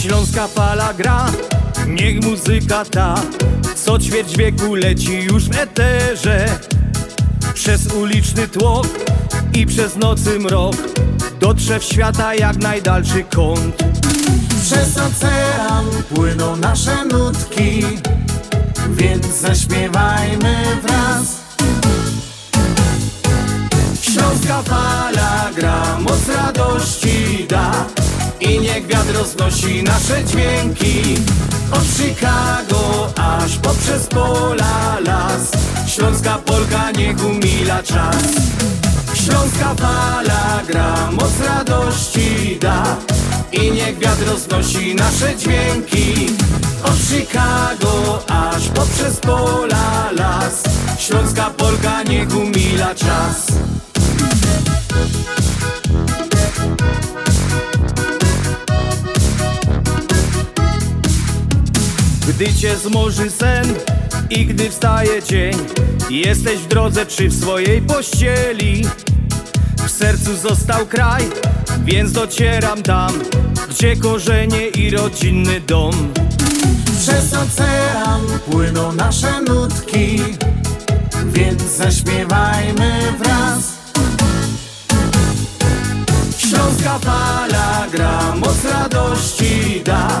Śląska fala gra, niech muzyka ta Co ćwierć wieku leci już w eterze. Przez uliczny tłok i przez nocy mrok Dotrze w świata jak najdalszy kąt Przez ocean płyną nasze nutki Więc zaśpiewajmy wraz. Śląska fala gra, moc radości da I niech wiatr roznosi nasze dźwięki. Od Chicago aż poprzez pola las. Śląska Polka niech umila czas. Śląska fala gra, moc radości da I niech wiatr roznosi nasze dźwięki. Od Chicago aż poprzez pola las. Śląska Polka niech umila czas. Gdy cię zmoży sen i gdy wstaje dzień Jesteś w drodze czy w swojej pościeli W sercu został kraj, więc docieram tam Gdzie korzenie i rodzinny dom. Przez ocean płyną nasze nutki Więc zaśpiewajmy wraz. Śląska fala gra, moc radości da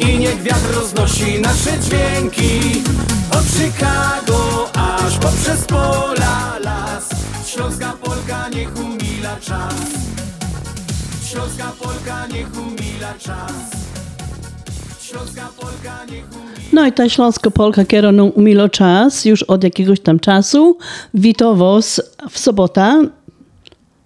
I niech wiatr roznosi nasze dźwięki. Od Chicago aż poprzez pola las. Śląska Polka niech umila czas. Śląska Polka niech umila czas. No i ta śląska Polka kieroną umilo czas już od jakiegoś tam czasu. Wito was w sobota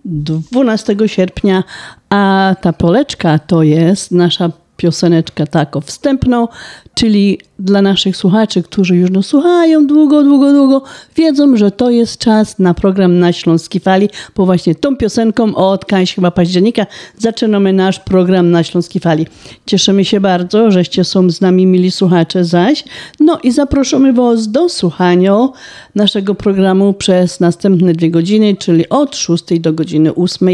12 sierpnia, a ta poleczka to jest nasza pioseneczka tako wstępną, czyli dla naszych słuchaczy, którzy już nas słuchają długo, długo, długo, wiedzą, że to jest czas na program na Śląskiej Fali, bo właśnie tą piosenką od kańś chyba października zaczynamy nasz program na Śląskiej Fali. Cieszymy się bardzo, żeście są z nami mili słuchacze zaś. No i zapraszamy Was do słuchania naszego programu przez następne dwie godziny, czyli od 6 do godziny 8.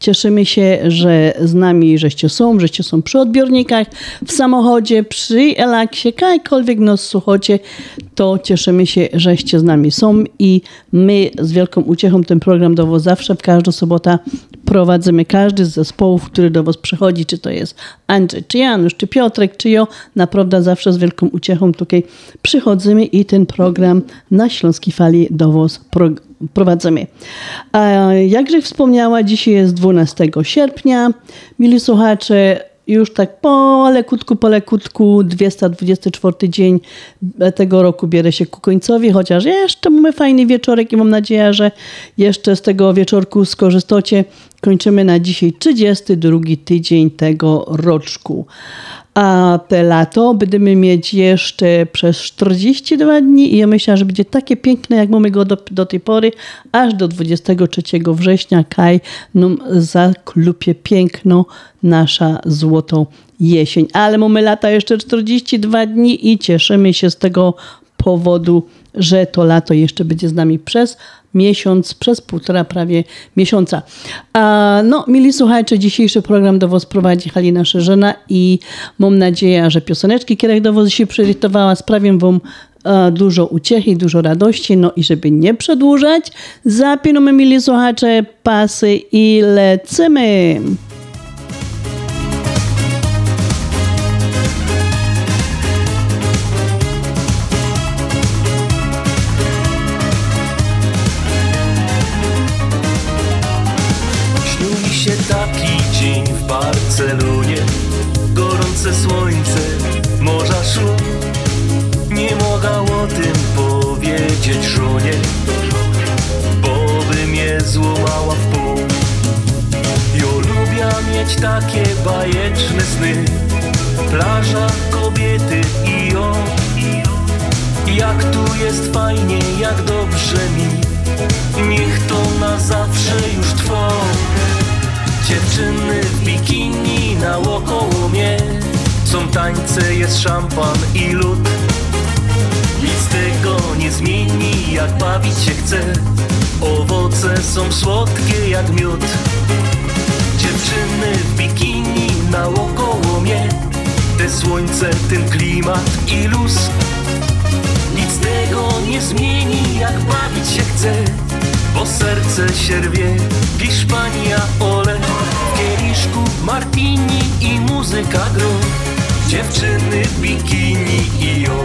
Cieszymy się, że z nami żeście są, żeście są przy odbiornikach, w samochodzie, przy Elaksie, jakkolwiek nas słuchacie, to cieszymy się, żeście z nami są i my z wielką uciechą ten program do Was zawsze w każdą sobotę prowadzimy. Każdy z zespołów, który do Was przychodzi, czy to jest Andrzej, czy Janusz, czy Piotrek, czy ja, naprawdę zawsze z wielką uciechą tutaj przychodzimy i ten program na Śląskiej Fali do Was pro prowadzimy. A jakże wspomniała, dzisiaj jest 12 sierpnia. Mili słuchacze, już tak polekutku, polekutku 224 dzień tego roku bierze się ku końcowi, chociaż jeszcze mamy fajny wieczorek i mam nadzieję, że jeszcze z tego wieczorku skorzystacie. Kończymy na dzisiaj 32 tydzień tego roczku. A te lato będziemy mieć jeszcze przez 42 dni i ja myślę, że będzie takie piękne, jak mamy go do, do tej pory, aż do 23 września, kaj nam zaklupie piękno nasza złotą jesień. Ale mamy lata jeszcze 42 dni i cieszymy się z tego powodu, że to lato jeszcze będzie z nami przez miesiąc, przez półtora prawie miesiąca. A, no, mili słuchajcie, dzisiejszy program do Was prowadzi Halina Szerzena i mam nadzieję, że pioseneczki, które do Was się przygotowała, sprawią Wam dużo uciechy, dużo radości, no i żeby nie przedłużać, zapinamy, mili słuchacze, pasy i lecimy! W Barcelonie gorące słońce morza szło. Nie mogła o tym powiedzieć żonie Bo by mnie złamała w pół. Jo lubię mieć takie bajeczne sny. Plaża, kobiety i jo. Jak tu jest fajnie, jak dobrze mi. Niech to na zawsze już trwa Dziewczyny w bikini naokoło mnie. Są tańce, jest szampan i lód. Nic tego nie zmieni, jak bawić się chce. Owoce są słodkie jak miód. Dziewczyny w bikini naokoło mnie. Te słońce, ten klimat i luz. Nic tego nie zmieni, jak bawić się chce. Bo serce się rwie Hiszpania, ole Kieliszku martini i muzyka gro Dziewczyny w bikini i jo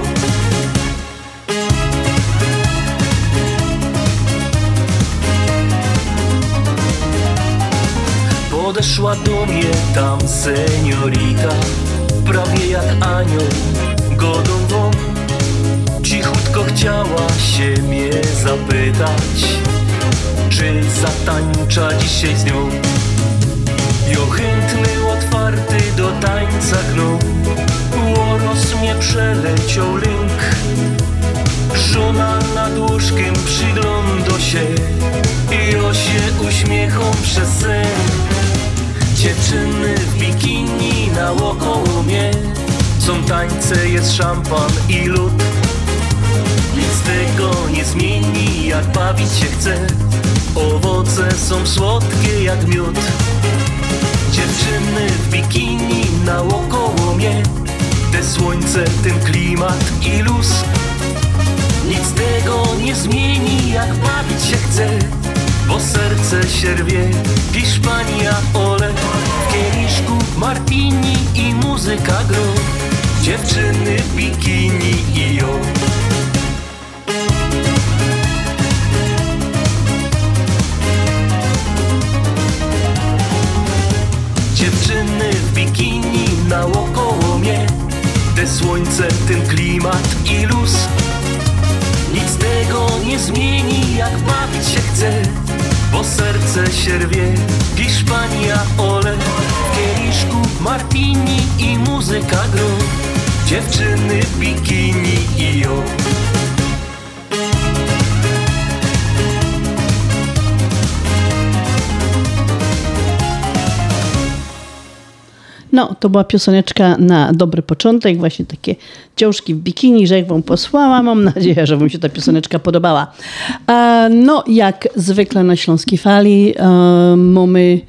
Podeszła do mnie tam seniorita Prawie jak anioł godą wą Cichutko chciała się mnie zapytać Czy zatańcza dzisiaj z nią Jo chętny, otwarty do tańca gnu. Łoros mnie przeleciał lęk. Żona nad łóżkiem przygląda się I o się uśmiechą przez sen. Dziewczyny w bikini naokoło mnie Są tańce, jest szampan i lód. Nic tego nie zmieni, jak bawić się chce. Owoce są słodkie jak miód Dziewczyny w bikini naokoło mnie. Te słońce, ten klimat i luz. Nic tego nie zmieni, jak bawić się chce Bo serce się rwie. Hiszpania, ole W kieliszku martini i muzyka gro. Dziewczyny w bikini i jo Dziewczyny w bikini naokoło mnie. Te słońce, ten klimat i luz. Nic tego nie zmieni, jak bawić się chce Bo serce się rwie. Hiszpania, ole W kieliszku martini i muzyka gro Dziewczyny w bikini i jo No, to była pioseneczka na dobry początek, właśnie takie dziążki w bikini, że jak wam posłała. Mam nadzieję, że wam się ta pioseneczka podobała. E, no, jak zwykle na Śląskiej Fali e, mamy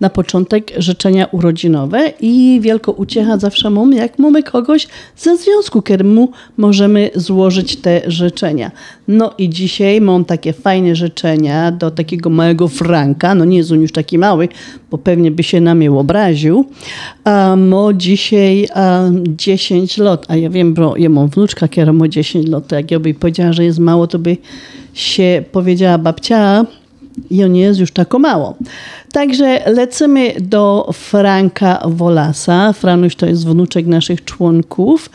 na początek życzenia urodzinowe i wielką uciechę zawsze mam, jak mamy kogoś ze związku, któremu możemy złożyć te życzenia. No i dzisiaj mam takie fajne życzenia do takiego małego Franka, no nie jest on już taki mały, bo pewnie by się na mnie obraził. A mo dzisiaj a, 10 lat, a ja wiem, bo ja mam wnuczka, która ma 10 lat, to jak ja by powiedziała, że jest mało, to by się powiedziała babcia, i on jest już tako mało. Także lecimy do Franka Wolasa. Franuś to jest wnuczek naszych członków.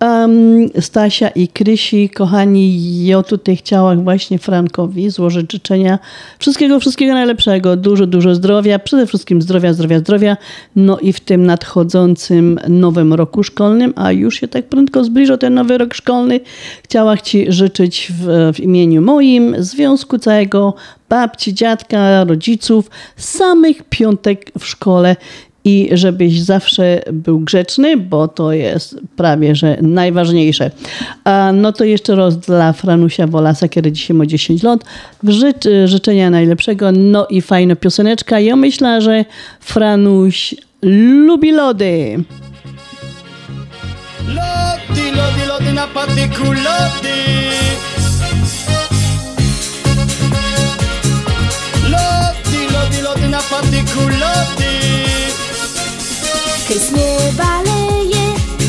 Um, Stasia i Krysi, kochani, ja tutaj chciałam właśnie Frankowi złożyć życzenia wszystkiego, wszystkiego najlepszego, dużo, dużo zdrowia, przede wszystkim zdrowia, zdrowia, zdrowia, no i w tym nadchodzącym nowym roku szkolnym, a już się tak prędko zbliża ten nowy rok szkolny, chciałam Ci życzyć w, w imieniu moim, związku całego, babci, dziadka, rodziców, samych piątek w szkole i żebyś zawsze był grzeczny, bo to jest prawie, że najważniejsze. A no to jeszcze raz dla Franusia Wolasa, który dzisiaj ma 10 lat, życz, życzenia najlepszego, no i fajna pioseneczka. Ja myślę, że Franuś lubi lody. Lody, lody, lody na patyku, lody Lody, lody, lody na patyku, lody Hej, z nieba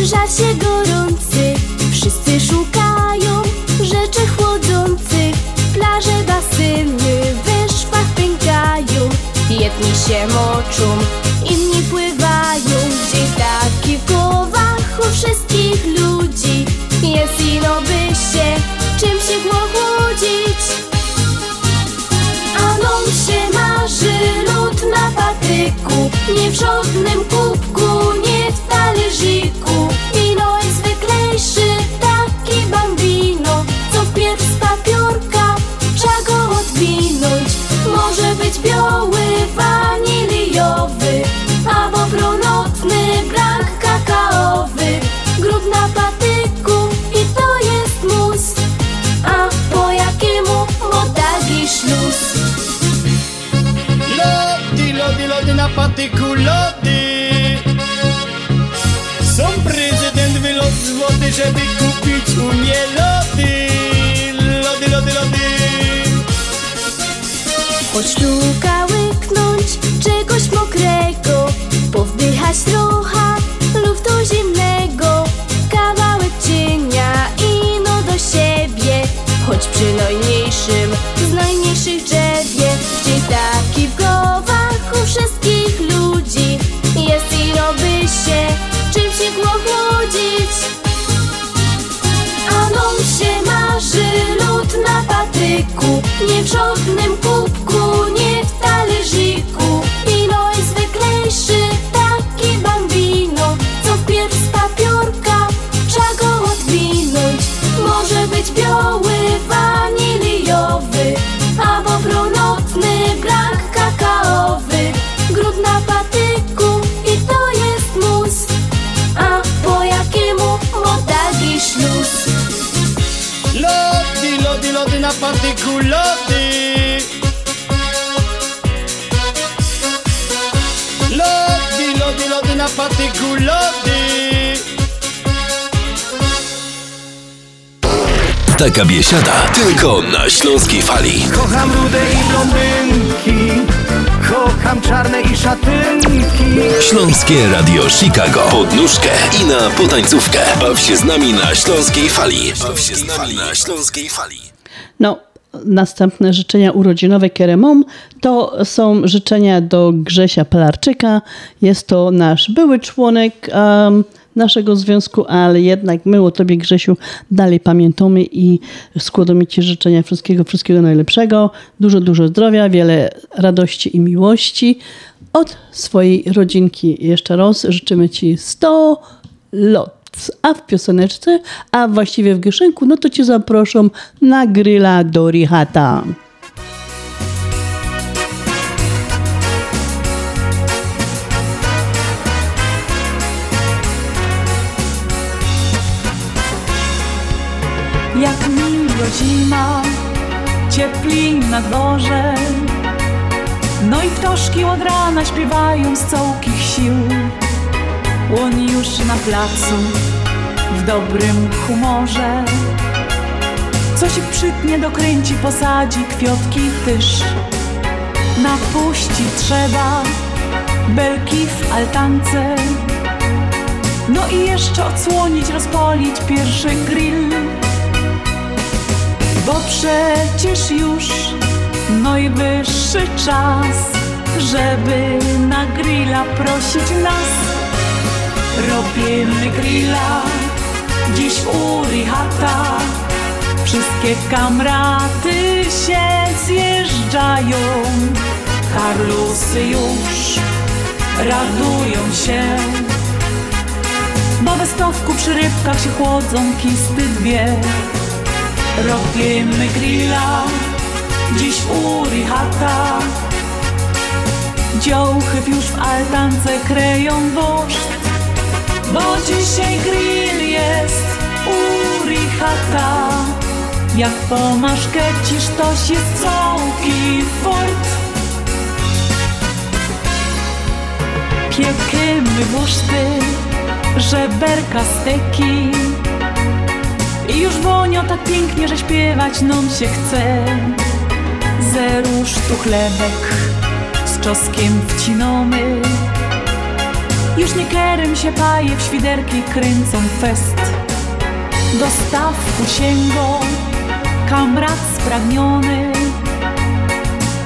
żar się gorący. Wszyscy szukają rzeczy chłodzących Plaże, basyny we szwach pękają. Jedni się moczą, inni pływają. Dzień taki w głowach u wszystkich ludzi. Jest ino by się czym się chłodzić. A nam się marzy lód na patyku. Nie w żadnym patyku, lody Są prezydent wylot złoty, żeby kupić u mnie lody Lody, lody, lody. Choć sztuka łyknąć czegoś mokrego Powdychać trochę luftu zimnego. Kawałek cienia i no do siebie Choć przy najmniejszym z najmniejszych drzewie Dzień taki patyku Nie w żadnym kubku, nie w talerzyku lody Lody, lody, lody na patyku, lody Taka biesiada tylko na śląskiej fali. Kocham rude i blondynki Kocham czarne i szatynki Śląskie Radio Chicago. Podnóżkę i na potańcówkę. Baw się z nami na śląskiej fali. Baw się z nami na śląskiej fali. No, następne życzenia urodzinowe Keremom to są życzenia do Grzesia Pelarczyka. Jest to nasz były członek em, naszego związku, ale jednak my o Tobie Grzesiu dalej pamiętamy i składamy Ci życzenia wszystkiego, wszystkiego najlepszego. Dużo, dużo zdrowia, wiele radości i miłości od swojej rodzinki. Jeszcze raz życzymy Ci 100 lot. A w pioseneczce, a właściwie w Gieszynku, no to Cię zaproszą na gryla do. Jak miło zima, ciepli na dworze No i ptoszki od rana śpiewają z całkich sił Łoń już na placu, w dobrym humorze. Coś przytnie dokręci, posadzi kwiotki tyż Napuści trzeba belki w altance. No i jeszcze odsłonić, rozpolić pierwszy grill. Bo przecież już najwyższy czas, żeby na grilla prosić nas. Robimy grilla dziś u Richata. Wszystkie kamraty się zjeżdżają, Karlusy już radują się. Bo we stowku przy rybkach się chłodzą kisty dwie. Robimy grilla dziś u Richata Dziołchy już w altance kreją woszt Bo dzisiaj grill jest u Richata Jak pomaszkecisz to się całki fort. Piekymy wuszty, żeberka steki. I już wonio tak pięknie, że śpiewać nam się chce. Ze rusztu chlebek z czoskiem wcinamy Już nie kerem się paje, w świderki kręcą fest. Do stawku sięgą kamrat spragniony.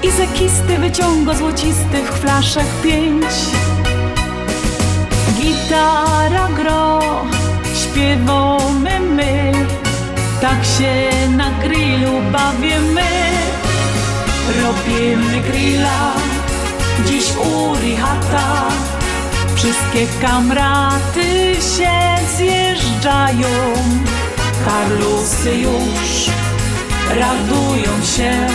I ze kisty wyciąga złocistych flaszek pięć. Gitara gro, śpiewamy my. Tak się na grillu bawimy Robimy grilla dziś u Richata. Wszystkie kamraty się zjeżdżają, Karlusy już radują się.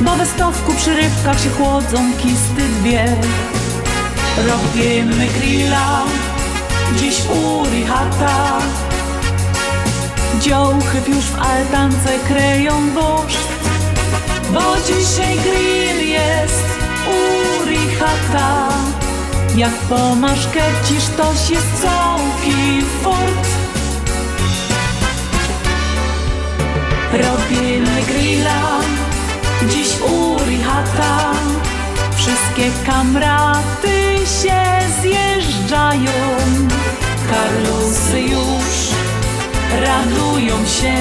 Bo we stowku przy rybkach się chłodzą kisty dwie. Robimy grilla, dziś u Richata. Dziołchy już w altance kreją woszt, bo dzisiaj grill jest u Richata. Jak po maszkecisz, toś jest całki fort. Robimy grilla, dziś u Richata. Wszystkie kamraty się zjeżdżają, Karlusy już radują się.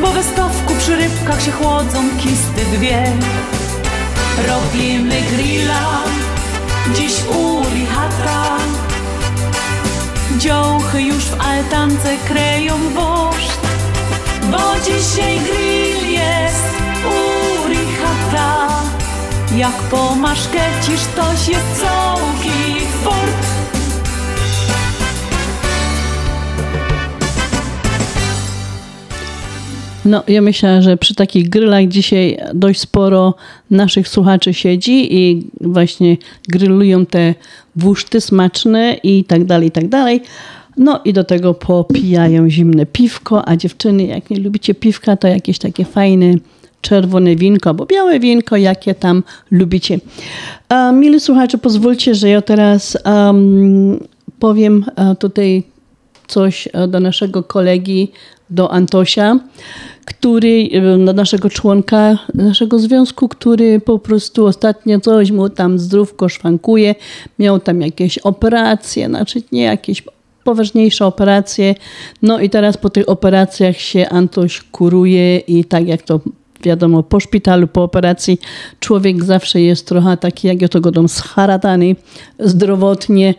Bo we stowku przy rybkach się chłodzą kisty dwie. Robimy grilla, dziś u Richata. Dziołchy już w altance kreją woszt, bo dzisiaj grill jest u. Jak po maszkecisz, toś jest całki. No, ja myślę, że przy takich grylach dzisiaj dość sporo naszych słuchaczy siedzi i właśnie grillują te wuszty smaczne i tak dalej, i tak dalej. No i do tego popijają zimne piwko, a dziewczyny, jak nie lubicie piwka, to jakieś takie fajne czerwone winko albo białe winko, jakie tam lubicie. A, mili słuchacze, pozwólcie, że ja teraz um, powiem a, tutaj coś e, do naszego kolegi, do Antosia, który, e, do naszego członka naszego związku, który po prostu ostatnio coś mu tam zdrówko szwankuje, miał tam jakieś operacje, znaczy nie jakieś poważniejsze operacje, no i teraz po tych operacjach się Antoś kuruje i tak jak to wiadomo, po szpitalu, po operacji człowiek zawsze jest trochę taki, jak ja to godą, scharatany zdrowotnie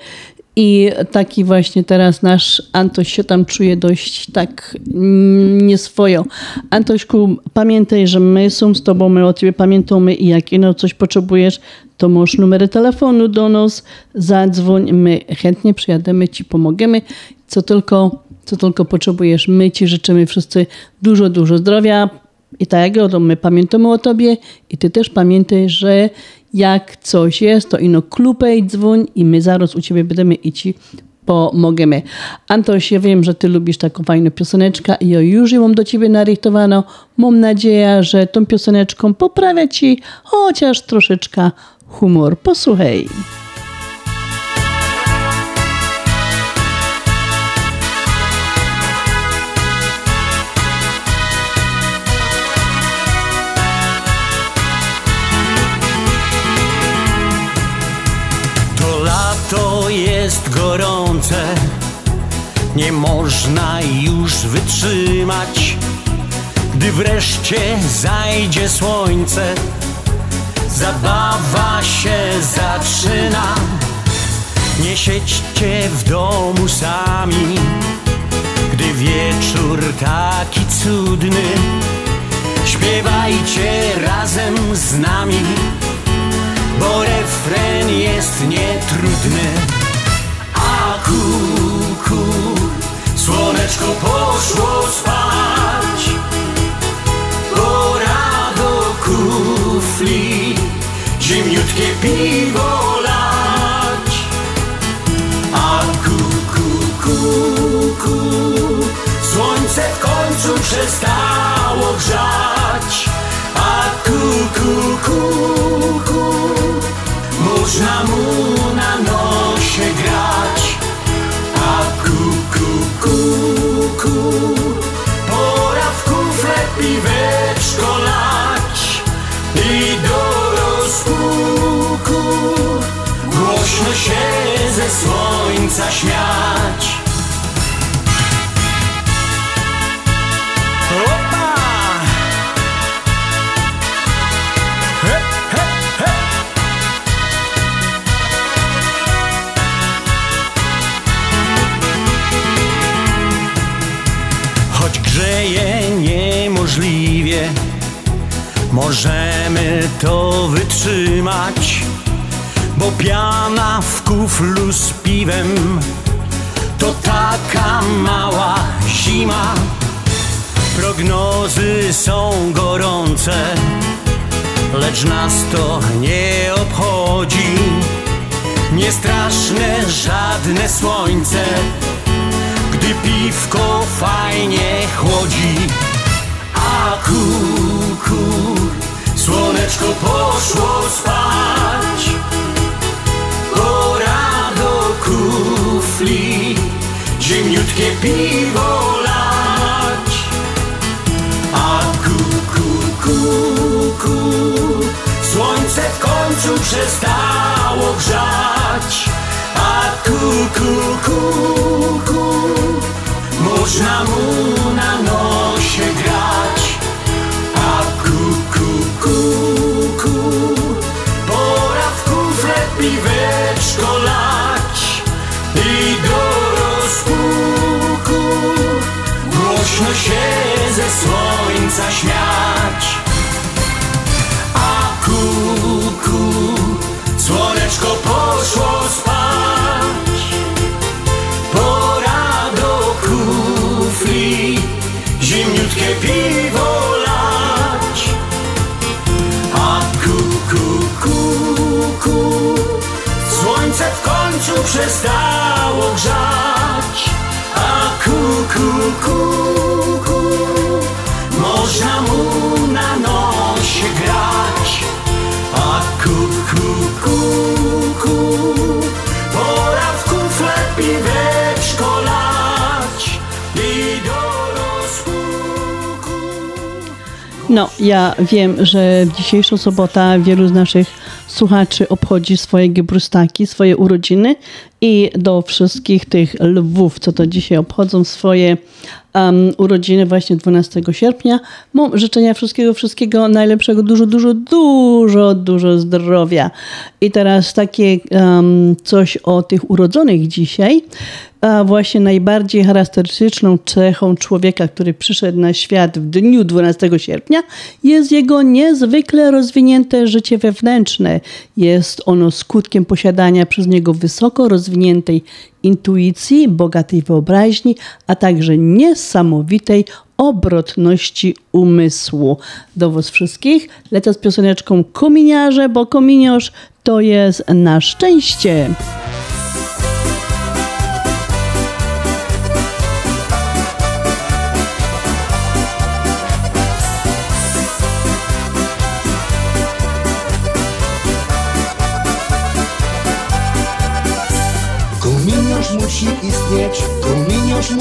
i taki właśnie teraz nasz Antoś się tam czuje dość tak mm, nieswojo. Antośku, pamiętaj, że my są z tobą, my o ciebie pamiętamy i jak ino coś potrzebujesz, to masz numery telefonu do nas, zadzwoń, my chętnie przyjademy, ci pomogemy, co tylko, co tylko potrzebujesz. My ci życzymy wszyscy dużo, dużo zdrowia, i tak jak my pamiętamy o tobie i ty też pamiętaj, że jak coś jest, to ino klupej, dzwoń i my zaraz u ciebie będziemy i ci pomogemy. Antoś, ja wiem, że ty lubisz taką fajną pioseneczkę i ja już ją mam do ciebie narychtowano. Mam nadzieję, że tą pioseneczką poprawia ci chociaż troszeczkę humor. Posłuchaj. Jest gorące, nie można już wytrzymać. Gdy wreszcie zajdzie słońce, zabawa się zaczyna. Nie siedźcie w domu sami, gdy wieczór taki cudny. Śpiewajcie razem z nami bo refren jest nietrudny. Kuku, słoneczko poszło spać, pora do kufli, zimniutkie piwo lać. A kuku, kuku, słońce w końcu przestało grzać. A kuku, kuku, można mu na nosie grać. Się ze słońca śmiać. To wytrzymać Bo piana w kuflu z piwem To taka mała zima. Prognozy są gorące Lecz nas to nie obchodzi. Nie straszne żadne słońce Gdy piwko fajnie chłodzi. A ku, ku, słoneczko poszło spać. Pora do kufli. Ziemniutkie piwo lać. A ku, ku, ku, ku. Słońce w końcu przestało grzać. A ku, ku, ku, ku. Można mu na nosie grać Głośno się ze słońca śmiać. A ku, ku Słoneczko poszło spać. Pora do kufli Zimniutkie piwo lać. A ku, ku, ku, ku Słońce w końcu przestało grzać ku, ku, Można mu na nosie grać. A ku, ku, ku, ku Pora w kufle piweczko lać I do rozpuku. No, ja wiem, że w dzisiejszą sobotę wielu z naszych słuchaczy obchodzi swoje gebrustaki, swoje urodziny i do wszystkich tych lwów, co to dzisiaj obchodzą swoje um, urodziny właśnie 12 sierpnia. Mam życzenia wszystkiego, wszystkiego najlepszego, dużo, dużo, dużo, dużo zdrowia. I teraz takie um, coś o tych urodzonych dzisiaj. A właśnie najbardziej charakterystyczną cechą człowieka, który przyszedł na świat w dniu 12 sierpnia, jest jego niezwykle rozwinięte życie wewnętrzne. Jest ono skutkiem posiadania przez niego wysoko rozwiniętej intuicji, bogatej wyobraźni, a także niesamowitej obrotności umysłu. Do Was wszystkich lecę z pioseneczką Kominiarze, bo kominiarz to jest na szczęście.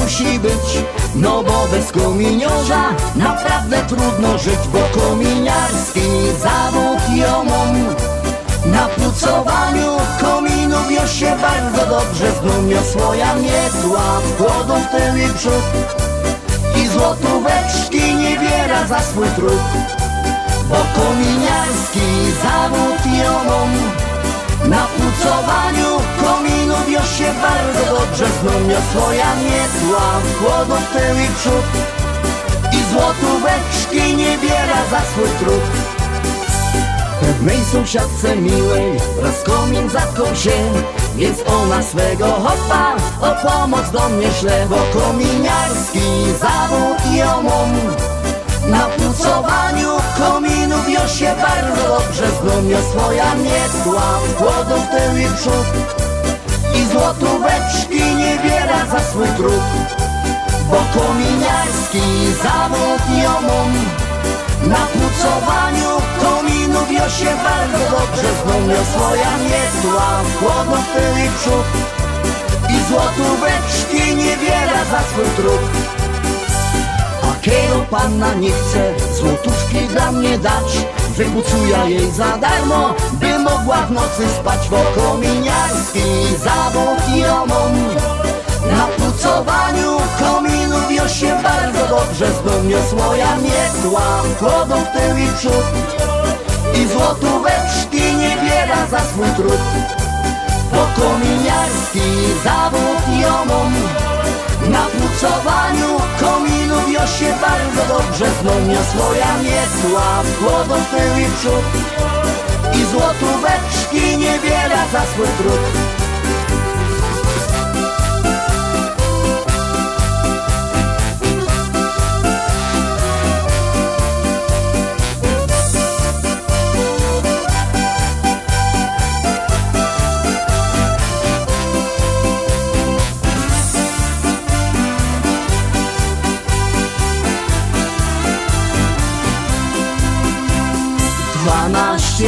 Musi być. No bo bez kominiarza naprawdę trudno żyć Bo kominiarski zawód ją mam Na pucowaniu kominów już się bardzo dobrze Znumio swoja miedła, wkłodą w tył i przód. I złotóweczki nie biera za swój trud Bo kominiarski zawód ją mam na pucowaniu kominów już się bardzo dobrze znomią swoja miedła Chłodą w tył i przód. I złotóweczki nie biera za swój trud. Pewnej sąsiadce miłej raz komin zatkał się. Więc ona swego hopa o pomoc do mnie szle Bo kominiarski zawód ją mam na pucowaniu kominów już się bardzo dobrze znomią swoja miedła Wkłodą w tył i przód. I złotóweczki nie biera za swój trud Bo kominiarski zawód ją mam. Na pucowaniu kominów już się bardzo dobrze znomią swoja miedła Wkłodą w tył i przód. I złotóweczki nie biera za swój trud Kiero panna nie chce złotówki dla mnie dać Wypucuja jej za darmo, by mogła w nocy spać Bo kominiarski zawód ją mam Na pucowaniu kominów już się bardzo dobrze Zdomnie swoja miedła, kłodą w tył i przód I złotóweczki nie biera za swój trud. Bo kominiarski zawód ją mam na pucowaniu kominów już się bardzo dobrze Znonia swoja miesła w tył i przód I złotóweczki niewiele za swój trud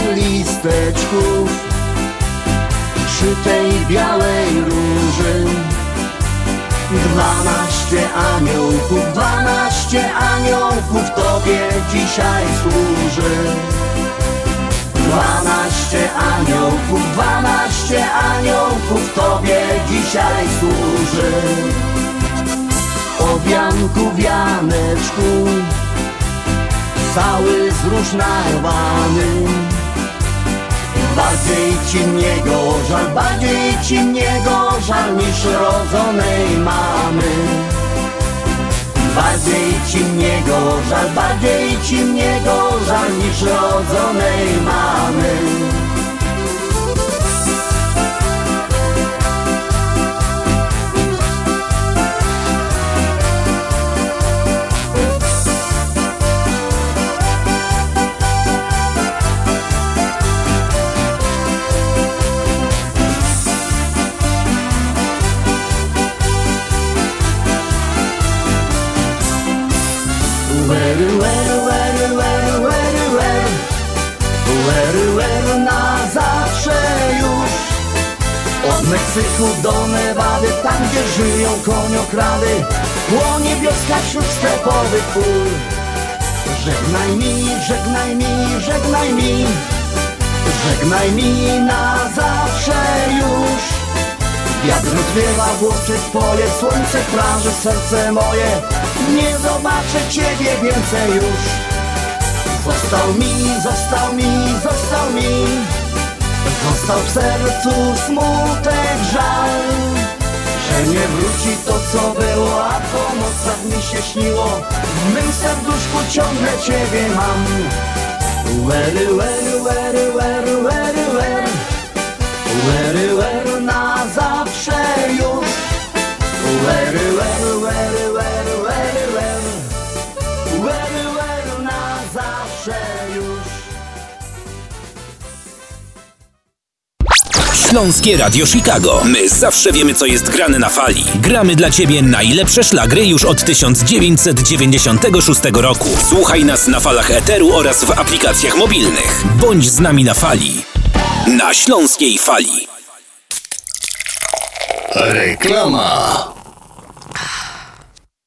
Listeczków Przy tej białej róży. Dwanaście aniołków Dwanaście aniołków Tobie dzisiaj służy. Dwanaście aniołków Dwanaście aniołków Tobie dzisiaj służy. O wianku wianeczku cały zróżnarowany Bardziej ci mnie go żal, bardziej ci mnie go żal niż rodzonej mamy. Bardziej ci mnie go żal, bardziej ci mnie go żal niż rodzonej mamy Meksyku do Nevady Tam gdzie żyją koniokrady Płonie wioska wśród stepowych pól Żegnaj mi, żegnaj mi, żegnaj mi. Żegnaj mi na zawsze już. Wiatr rozwiewa włosy twoje, słońce praży serce moje. Nie zobaczę ciebie więcej już. Został mi, został mi, został mi Został w sercu smutek, żal Że nie wróci to co było, a po nocach mi się śniło. W mym serduszku ciągle ciebie mam. Wery, wery, wery, wery, wery, wery. Wery, wery na zawsze już. Wery, wery, wery, wery, Śląskie Radio Chicago. My zawsze wiemy, co jest grane na fali. Gramy dla Ciebie najlepsze szlagry już od 1996 roku. Słuchaj nas na falach Eteru oraz w aplikacjach mobilnych. Bądź z nami na fali. Na Śląskiej Fali. Reklama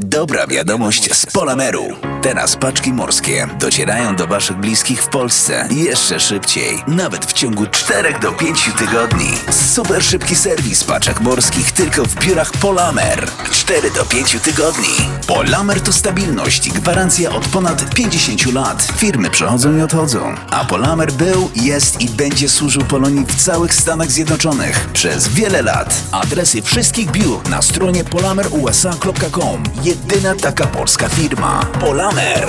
Dobra wiadomość z Polameru. Teraz paczki morskie docierają do Waszych bliskich w Polsce jeszcze szybciej, nawet w ciągu 4 do 5 tygodni. Super szybki serwis paczek morskich tylko w biurach Polamer. 4 do 5 tygodni. Polamer to stabilność i gwarancja od ponad 50 lat. Firmy przychodzą i odchodzą, a Polamer był, jest i będzie służył Polonii w całych Stanach Zjednoczonych przez wiele lat. Adresy wszystkich biur na stronie polamerusa.com. Jedyna taka polska firma. Polamer.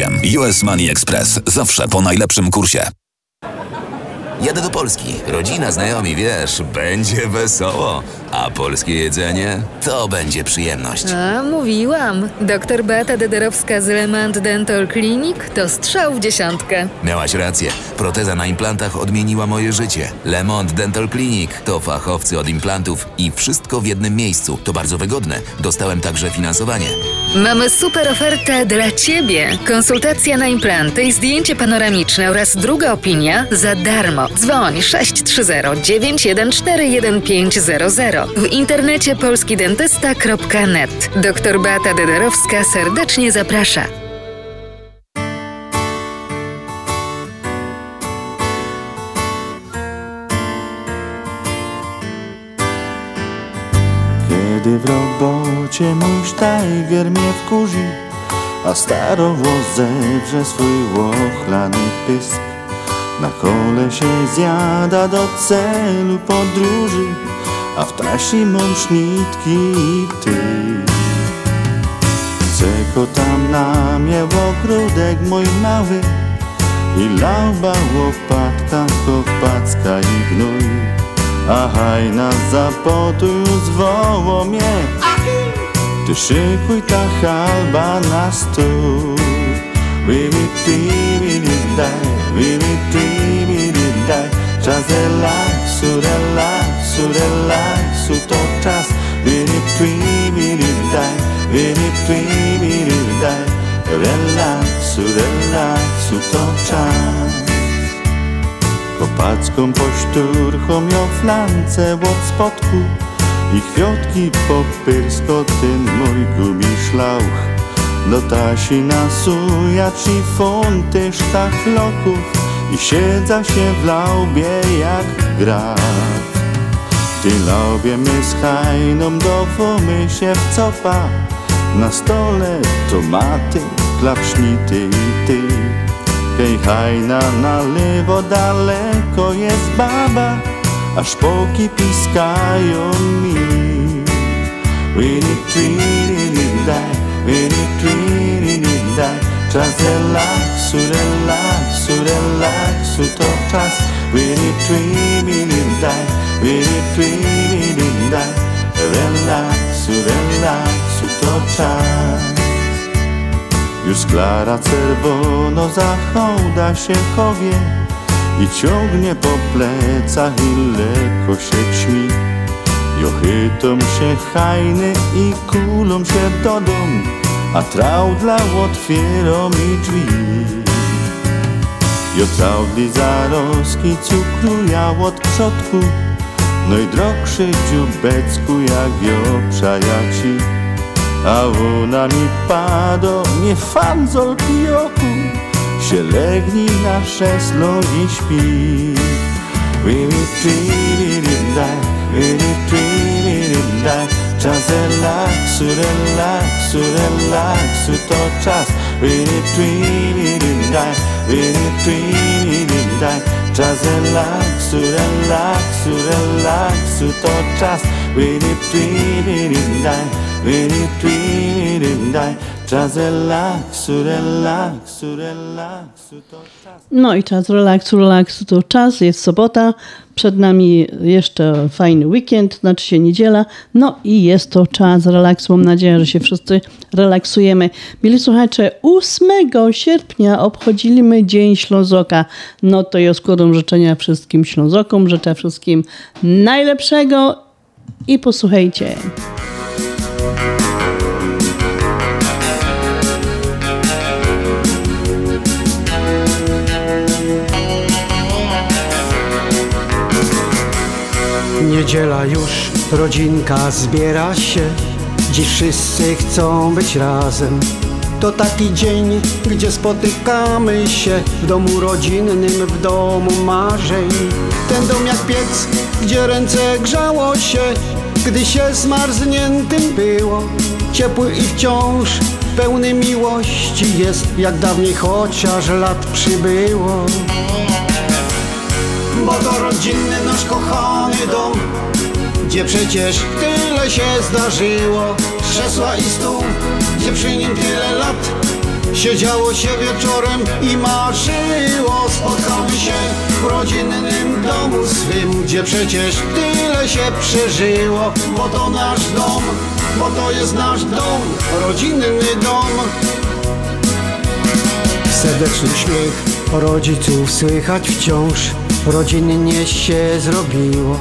US Money Express zawsze po najlepszym kursie. Jadę do Polski. Rodzina, znajomi, wiesz, będzie wesoło. A polskie jedzenie to będzie przyjemność. A, mówiłam. Doktor Beata Dederowska z Lemant Dental Clinic to strzał w dziesiątkę. Miałaś rację. Proteza na implantach odmieniła moje życie. Lemont Dental Clinic to fachowcy od implantów i wszystko w jednym miejscu. To bardzo wygodne. Dostałem także finansowanie. Mamy super ofertę dla Ciebie. Konsultacja na implanty i zdjęcie panoramiczne oraz druga opinia za darmo. Dzwoń 630 914 1500. W internecie polskidentysta.net. Doktor Beata Dederowska serdecznie zaprasza. Kiedy w robocie mój sztajger mnie wkurzy A starowłos zewrze swój łochlany pysk Na kole się zjada do celu podróży A w trasi mąż nitki i ty. Czego tam na mnie ogródek mój mały I lauba łopatka, kopacka i gnój. A hajna zapotu zwoło mnie. Ty szykuj ta halba na stół. Wili ti, wili daj, wili ti, wili daj. Czas relaksu, relaksu, relaksu to czas Wili ti, wili daj, wili ti, wili daj Relaksu, relaksu to czas. Kopacką pośturchą ją flance od spodku I kwiotki popyrsko ten mój gubi szlauch Do tasi nasuja ci fonty sztachloków I siedza się w laubie jak graf Ty laubie my z hajną dowomy się w copa Na stole tomaty, klapsznity i ty Hej, hajna na lewo daleko jest baba, a szpoki piskają mi. Wini twini daj, wini twini daj, czas relaksu, relaksu, relaksu to czas. Wini twini daj, daj, relaksu, relaksu to czas. Już Klara czerwono zachoda się chowie I ciągnie po plecach i lekko się ćmi Jochytom się hajny i kulą się do dom A traudla otwierą mi drzwi Jo traudli zaroski cukruja od przodku No i drogszy dziubecku jak jo przajaci a ona mi pado, nie fanzol pijoku Się legni na szeslo i śpi. Wili twili daj, wili twili daj Czas relaksu, relaksu, relaksu to czas. Wili twili daj, wili twili daj Czas relaksu, relaksu, relaksu to czas. Czas relaksu, relaksu, relaksu to czas. No i czas relaksu, relaksu to czas, jest sobota, przed nami jeszcze fajny weekend, znaczy się niedziela, no i jest to czas relaksu, mam nadzieję, że się wszyscy relaksujemy. Mili słuchacze, 8 sierpnia obchodziliśmy Dzień Ślązoka, no to ja składam życzenia wszystkim Ślązokom, życzę wszystkim najlepszego i posłuchajcie. Niedziela już, rodzinka zbiera się. Dziś wszyscy chcą być razem. To taki dzień, gdzie spotykamy się W domu rodzinnym, w domu marzeń. Ten dom jak piec, gdzie ręce grzało się Gdy się zmarzniętym było. Ciepły i wciąż pełny miłości jest Jak dawniej chociaż lat przybyło. Bo to rodzinny nasz kochany dom Gdzie przecież tyle się zdarzyło. Krzesła i stół, gdzie przy nim tyle lat Siedziało się wieczorem i marzyło. Spotkamy się w rodzinnym domu swym Gdzie przecież tyle się przeżyło. Bo to nasz dom, bo to jest nasz dom Rodzinny dom. Serdeczny śmiech rodziców słychać wciąż. Rodzinnie się zrobiło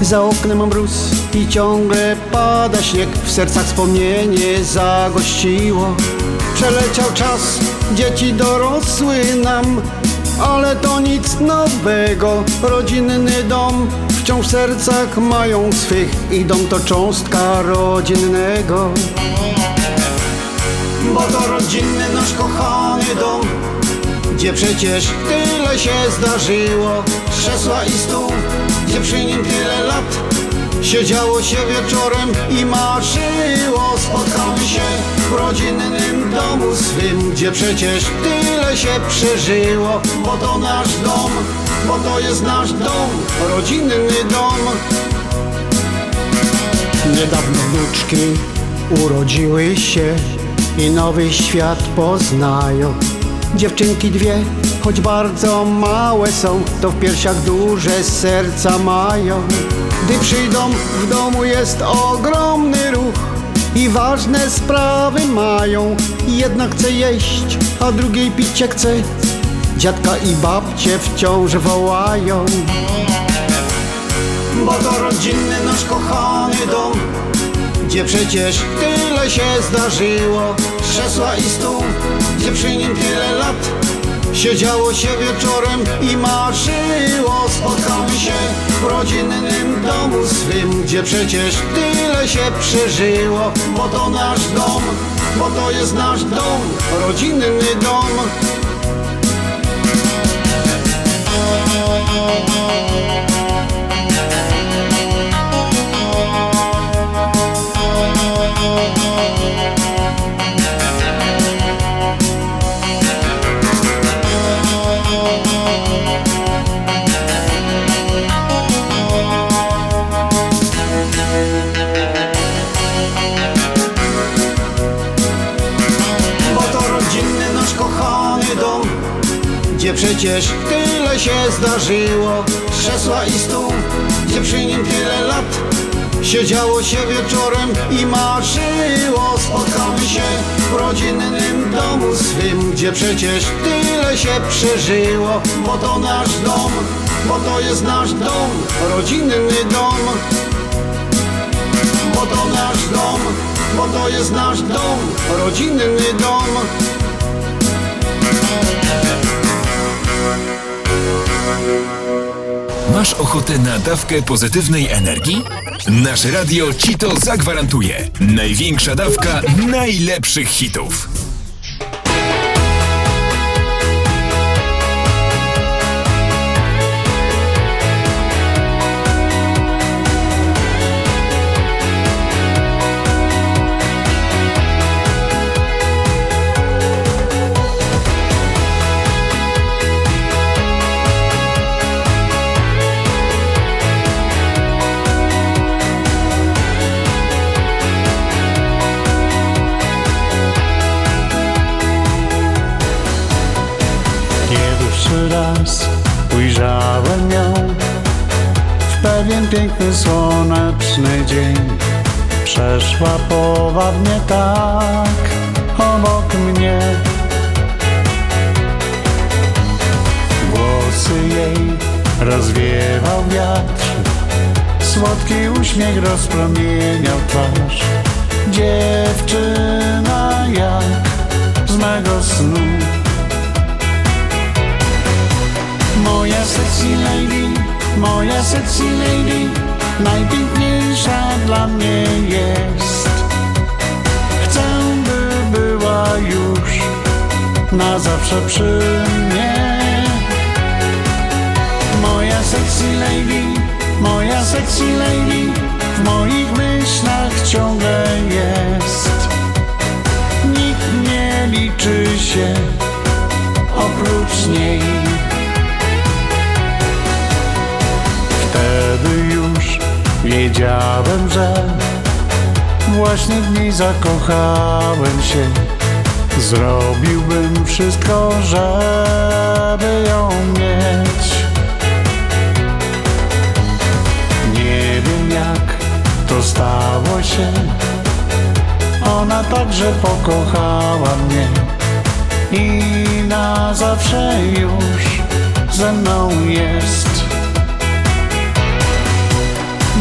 Za oknem mróz i ciągle pada śnieg. W sercach wspomnienie zagościło. Przeleciał czas, dzieci dorosły nam Ale to nic nowego. Rodzinny dom wciąż w sercach mają swych I dom to cząstka rodzinnego. Bo to rodzinny nasz kochany dom gdzie przecież tyle się zdarzyło. Krzesła i stół, gdzie przy nim tyle lat. Siedziało się wieczorem i marzyło. Spotkamy się w rodzinnym domu swym Gdzie przecież tyle się przeżyło. Bo to nasz dom, bo to jest nasz dom Rodzinny dom. Niedawno wnuczki urodziły się I nowy świat poznają Dziewczynki dwie, choć bardzo małe są To w piersiach duże serca mają. Gdy przyjdą, w domu jest ogromny ruch I ważne sprawy mają. Jedna chce jeść, a drugiej pić się chce. Dziadka i babcie wciąż wołają. Bo to rodzinny nasz kochany dom gdzie przecież tyle się zdarzyło. Krzesła i stół, gdzie przy nim tyle lat Siedziało się wieczorem i marzyło. Spotkamy się w rodzinnym domu swym Gdzie przecież tyle się przeżyło. Bo to nasz dom, bo to jest nasz dom Rodzinny dom przecież tyle się zdarzyło. Krzesła i stół, gdzie przy nim tyle lat Siedziało się wieczorem i marzyło. Spotkamy się w rodzinnym domu swym Gdzie przecież tyle się przeżyło. Bo to nasz dom, bo to jest nasz dom Rodzinny dom. Bo to nasz dom, bo to jest nasz dom Rodzinny dom Masz ochotę na dawkę pozytywnej energii? Nasze radio ci to zagwarantuje. Największa dawka najlepszych hitów. Słoneczny dzień. Przeszła powabnie tak obok mnie. Włosy jej rozwiewał wiatr. Słodki uśmiech rozpromieniał twarz. Dziewczyna jak z mego snu. Moja sexy lady, moja sexy lady Najpiękniejsza dla mnie jest. Chcę, by była już na zawsze przy mnie. Moja sexy lady, moja sexy lady W moich myślach ciągle jest. Nikt nie liczy się oprócz niej. Wtedy już wiedziałem, że Właśnie w niej zakochałem się. Zrobiłbym wszystko, żeby ją mieć. Nie wiem jak to stało się. Ona także pokochała mnie. I na zawsze już ze mną jest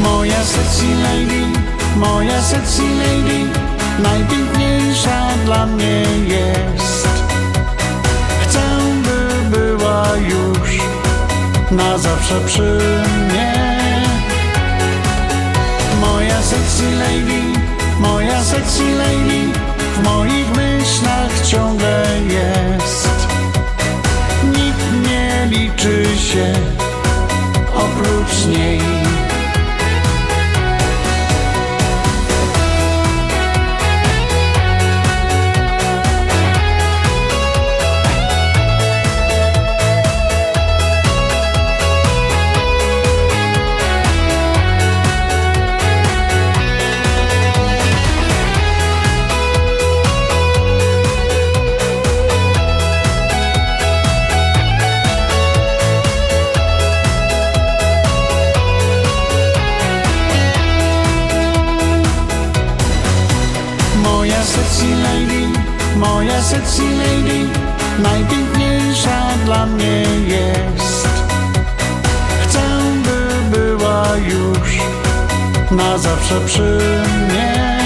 Moja sexy lady, moja sexy lady Najpiękniejsza dla mnie jest. Chcę, by była już na zawsze przy mnie. Moja sexy lady, moja sexy lady W moich myślach ciągle jest. Nikt nie liczy się oprócz niej sexy lady, moja sexy lady Najpiękniejsza dla mnie jest. Chcę, by była już na zawsze przy mnie.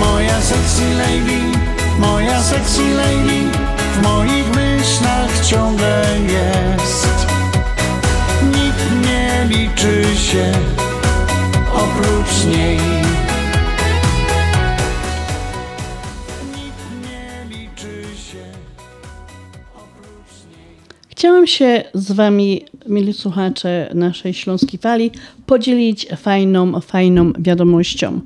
Moja sexy lady, moja sexy lady W moich myślach ciągle jest. Nikt nie liczy się oprócz niej Chciałam się z Wami, mili słuchacze naszej Śląskiej Fali, podzielić fajną, fajną wiadomością.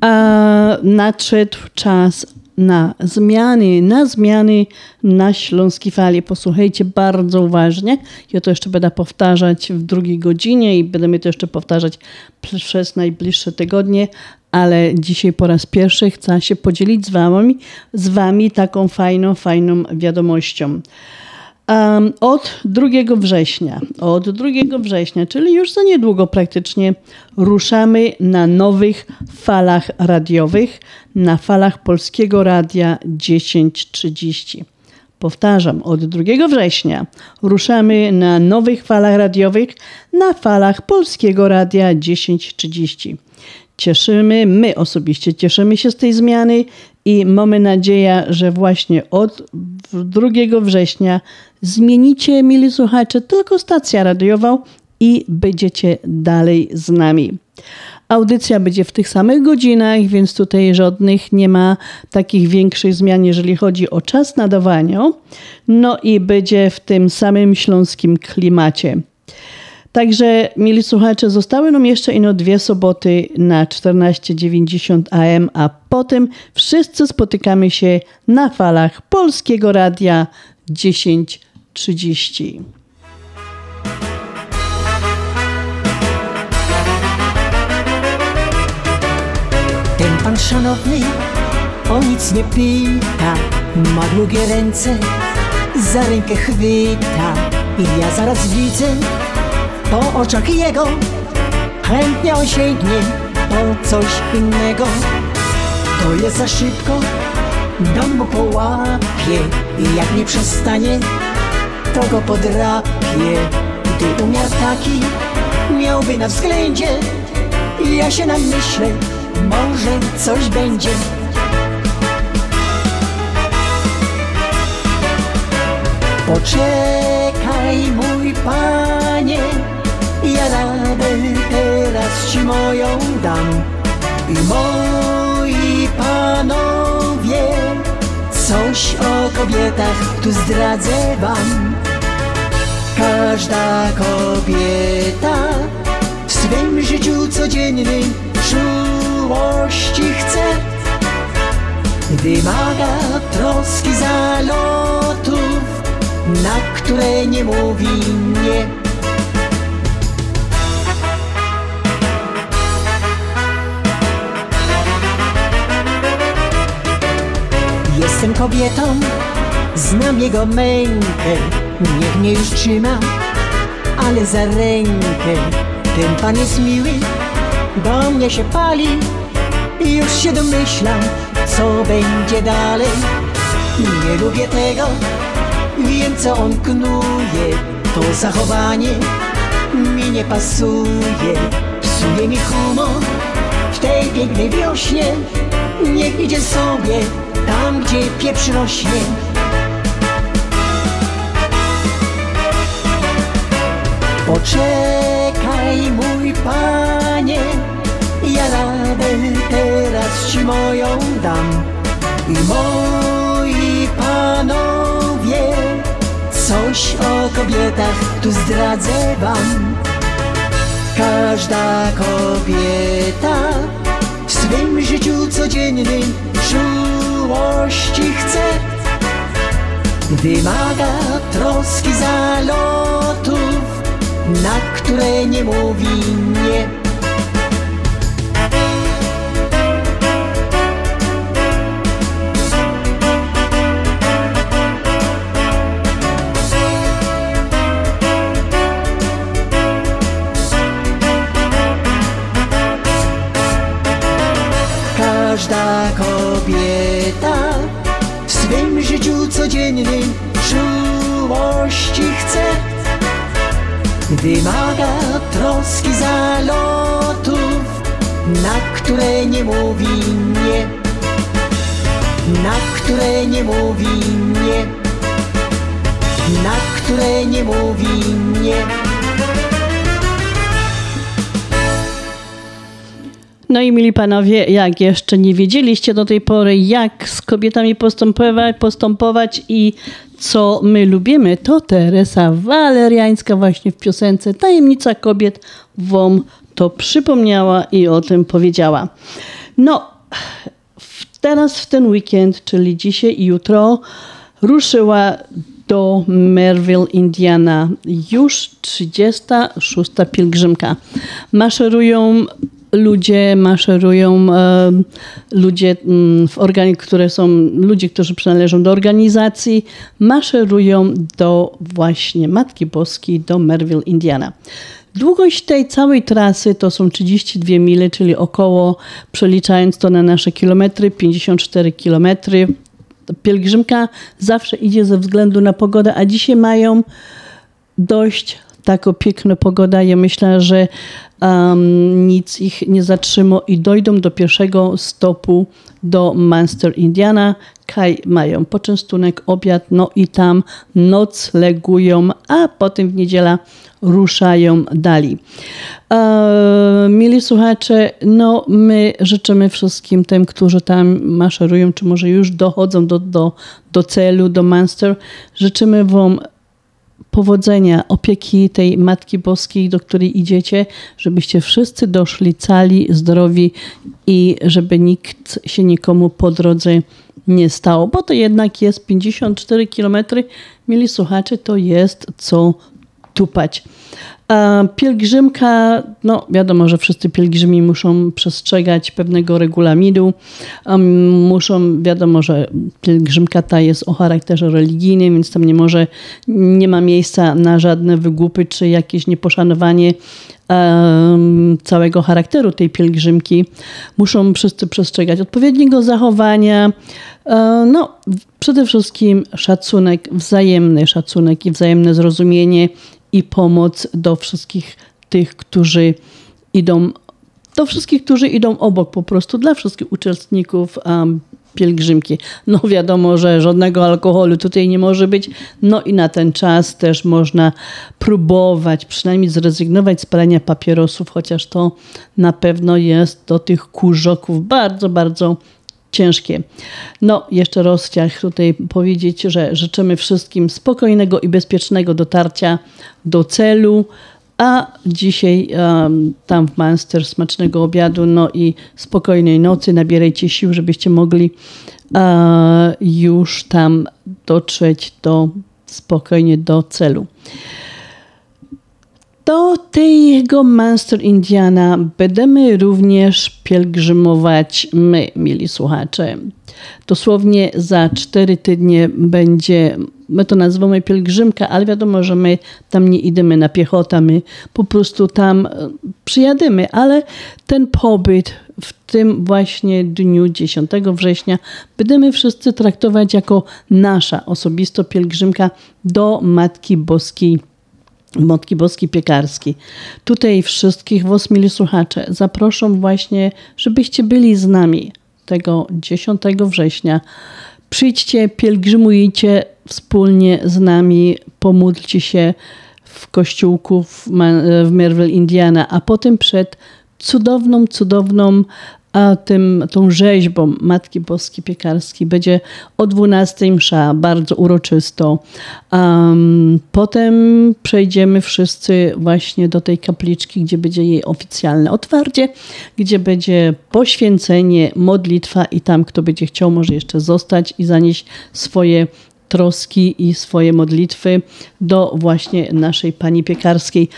A nadszedł czas na zmiany, na zmiany na Śląskiej Fali. Posłuchajcie bardzo uważnie. Ja to jeszcze będę powtarzać w drugiej godzinie i będziemy to jeszcze powtarzać przez najbliższe tygodnie, ale dzisiaj po raz pierwszy chcę się podzielić z Wami, z wami taką fajną, fajną wiadomością. Od 2 września, od 2 września, czyli już za niedługo praktycznie, ruszamy na nowych falach radiowych, na falach Polskiego Radia 1030. Powtarzam, od 2 września ruszamy na nowych falach radiowych, na falach Polskiego Radia 1030. Cieszymy, my osobiście cieszymy się z tej zmiany i mamy nadzieję, że właśnie od 2 września zmienicie, mili słuchacze, tylko stację radiową i będziecie dalej z nami. Audycja będzie w tych samych godzinach, więc tutaj żadnych nie ma takich większych zmian, jeżeli chodzi o czas nadawania. No i będzie w tym samym śląskim klimacie. Także, mili słuchacze, zostały nam jeszcze ino dwie soboty na 14.90 AM, a potem wszyscy spotykamy się na falach Polskiego Radia 10.30. Ten pan szanowny o nic nie pyta Ma długie ręce, za rękę chwyta I ja zaraz widzę po oczach jego Chętnie on po coś innego. To jest za szybko, dom mu połapie I jak nie przestanie, to go podrapie. Gdy umiar taki miałby na względzie Ja się namyślę, może coś będzie. Poczekaj mój panie radę teraz ci moją dam. I moi panowie Coś o kobietach tu zdradzę wam. Każda kobieta w swym życiu codziennym czułości chce. Wymaga troski zalotów, na które nie mówi nie Jestem kobietą, znam jego mękę Niech mnie już trzyma, ale za rękę. Ten pan jest miły, do mnie się pali I już się domyślam, co będzie dalej. Nie lubię tego, wiem co on knuje. To zachowanie mi nie pasuje. Psuje mi humor w tej pięknej wiośnie. Niech idzie sobie tam, gdzie pieprz rośnie Poczekaj mój panie Ja radę teraz ci moją dam. I moi panowie Coś o kobietach tu zdradzę wam. Każda kobieta w swym życiu codziennym czułości chce. Wymaga troski zalotów, na które nie mówi nie życiu codziennym czułości chce. Wymaga troski zalotów, na które nie mówi nie. Na które nie mówi nie. Na które nie mówi nie No i mili panowie, jak jeszcze nie wiedzieliście do tej pory, jak z kobietami postępować, postępować i co my lubimy, to Teresa Waleriańska właśnie w piosence Tajemnica kobiet wam to przypomniała i o tym powiedziała. No, teraz w ten weekend, czyli dzisiaj i jutro, ruszyła do Merville, Indiana. Już 36. pielgrzymka. Maszerują ludzie, maszerują e, ludzie, mm, w organi- które są, ludzie, którzy przynależą do organizacji, maszerują do właśnie Matki Boskiej, do Merville, Indiana. Długość tej całej trasy to są 32 mile, czyli około, przeliczając to na nasze kilometry, 54 kilometry. Pielgrzymka zawsze idzie ze względu na pogodę, a dzisiaj mają dość taką piękną pogoda. Ja myślę, że um, nic ich nie zatrzyma i dojdą do pierwszego stopu do Munster, Indiana. Kaj mają poczęstunek, obiad, no i tam noclegują, a potem w niedziela ruszają dalej. E, mili słuchacze, no my życzymy wszystkim tym, którzy tam maszerują, czy może już dochodzą do, do, do celu, do Munster, życzymy wam powodzenia, opieki tej Matki Boskiej, do której idziecie, żebyście wszyscy doszli cali, zdrowi i żeby nikt się nikomu po drodze nie stało, bo to jednak jest 54 km, mieli słuchacze, to jest co tupać. A pielgrzymka, no wiadomo, że wszyscy pielgrzymi muszą przestrzegać pewnego regulaminu. Muszą, wiadomo, że pielgrzymka ta jest o charakterze religijnym, więc tam nie może, nie ma miejsca na żadne wygłupy czy jakieś nieposzanowanie całego charakteru tej pielgrzymki. Muszą wszyscy przestrzegać odpowiedniego zachowania. E, No, przede wszystkim szacunek, wzajemny szacunek i wzajemne zrozumienie i pomoc do wszystkich tych, którzy idą, do wszystkich, którzy idą obok po prostu, dla wszystkich uczestników um, pielgrzymki. No wiadomo, że żadnego alkoholu tutaj nie może być, no i na ten czas też można próbować przynajmniej zrezygnować z palenia papierosów, chociaż to na pewno jest do tych kurzoków bardzo, bardzo ciężkie. No, jeszcze raz chciałam tutaj powiedzieć, że życzymy wszystkim spokojnego i bezpiecznego dotarcia do celu, a dzisiaj um, tam w Munster smacznego obiadu, no i spokojnej nocy. Nabierajcie sił, żebyście mogli e, już tam dotrzeć do, spokojnie do celu. Do tego Monster Indiana będziemy również pielgrzymować my, mili słuchacze. Dosłownie za cztery tygodnie będzie, my to nazywamy pielgrzymka, ale wiadomo, że my tam nie idziemy na piechotę, my po prostu tam e, przyjadymy, ale ten pobyt w tym właśnie dniu 10 września będziemy wszyscy traktować jako nasza osobista pielgrzymka do Matki Boskiej Matki Boskiej Piekarskiej. Tutaj wszystkich was, mili słuchacze, zaproszą właśnie, żebyście byli z nami tego 10 września. Przyjdźcie, pielgrzymujcie wspólnie z nami, pomódlcie się w kościółku w, w Merville, Indiana, a potem przed cudowną, cudowną a tym, tą rzeźbą Matki Boskiej Piekarskiej będzie o 12 msza, bardzo uroczysto. Um, potem przejdziemy wszyscy właśnie do tej kapliczki, gdzie będzie jej oficjalne otwarcie, gdzie będzie poświęcenie, modlitwa i tam kto będzie chciał może jeszcze zostać i zanieść swoje troski i swoje modlitwy do właśnie naszej Pani Piekarskiej.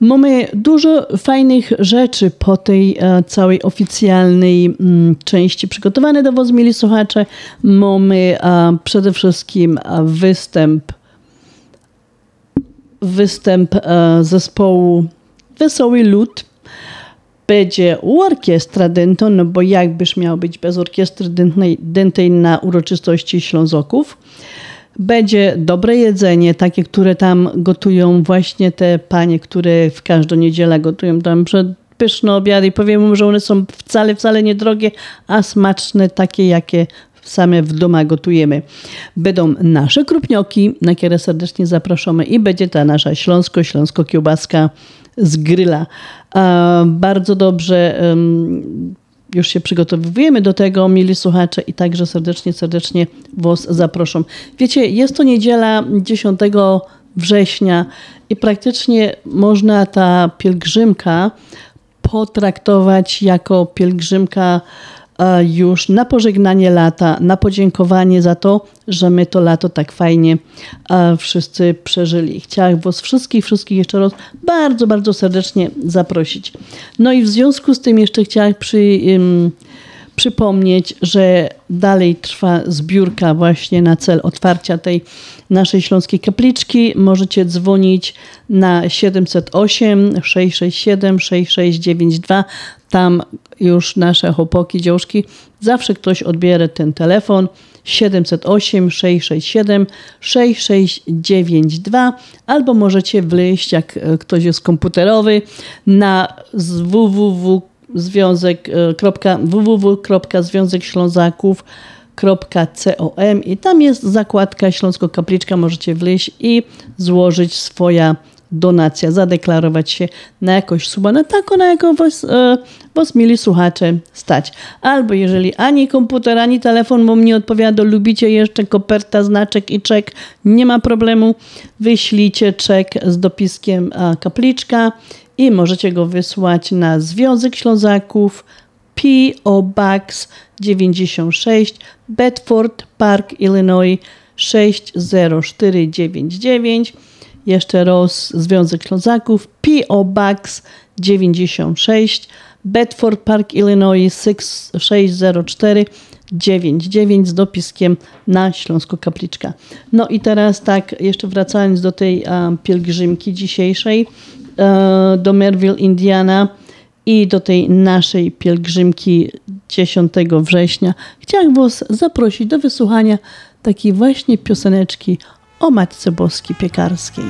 Mamy dużo fajnych rzeczy po tej e, całej oficjalnej mm, części przygotowane do Was, mieli słuchacze. Mamy e, przede wszystkim e, występ występ zespołu Wesoły Lud. Będzie orkiestra dentą, no bo jakbyś miał być bez orkiestry dętnej, dętej na uroczystości Ślązoków. Będzie dobre jedzenie, takie, które tam gotują właśnie te panie, które w każdą niedzielę gotują tam przed pyszne obiady i powiem mu, że one są wcale, wcale niedrogie, a smaczne, takie jakie same w domu gotujemy. Będą nasze krupnioki, na które serdecznie zapraszamy i będzie ta nasza śląsko-śląsko-kiełbaska z gryla. Bardzo dobrze już się przygotowujemy do tego, mili słuchacze, i także serdecznie, serdecznie Was zaproszą. Wiecie, jest to niedziela 10 września i praktycznie można ta pielgrzymka potraktować jako pielgrzymka już na pożegnanie lata, na podziękowanie za to, że my to lato tak fajnie wszyscy przeżyli. Chciałam Was wszystkich, wszystkich jeszcze raz bardzo, bardzo serdecznie zaprosić. No i w związku z tym jeszcze chciałam przy, um, przypomnieć, że dalej trwa zbiórka właśnie na cel otwarcia tej naszej śląskiej kapliczki. Możecie dzwonić na 708 667 6692. Tam już nasze chłopaki, dziążki, zawsze ktoś odbierze ten telefon. 708 667 6692 albo możecie wleźć, jak e, ktoś jest komputerowy, na www e, i tam jest zakładka Śląsko Kapliczka, możecie wleźć i złożyć swoja donacja, zadeklarować się na jakąś sumę, na taką, na jaką was, e, was mieli słuchacze stać. Albo jeżeli ani komputer, ani telefon wam nie odpowiada, lubicie jeszcze koperta, znaczek i czek, nie ma problemu, wyślijcie czek z dopiskiem kapliczka i możecie go wysłać na Związek Ślązaków P.O. Box 96 Bedford Park, Illinois 60499 jeszcze raz Związek Ślązaków, P.O. Box 96, Bedford Park, Illinois 604 99 z dopiskiem na Śląsko Kapliczka. No i teraz tak, jeszcze wracając do tej um, pielgrzymki dzisiejszej um, do Merville, Indiana i do tej naszej pielgrzymki 10 września, chciałam Was zaprosić do wysłuchania takiej właśnie pioseneczki o Matce Boskiej Piekarskiej.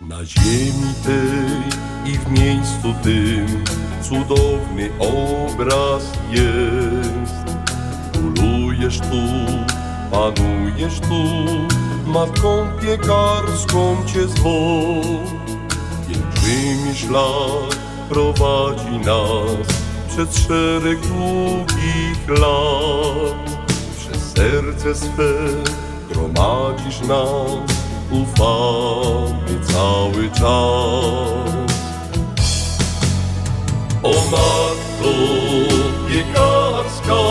Na ziemi tej i w miejscu tym cudowny obraz jest. Królujesz tu, panujesz tu, matką piekarską cię zwą. Pielgrzymi szlak prowadzi nas przez szereg długich lat. Przez serce swe gromadzisz nas, ufamy cały czas. O Matko piekarska,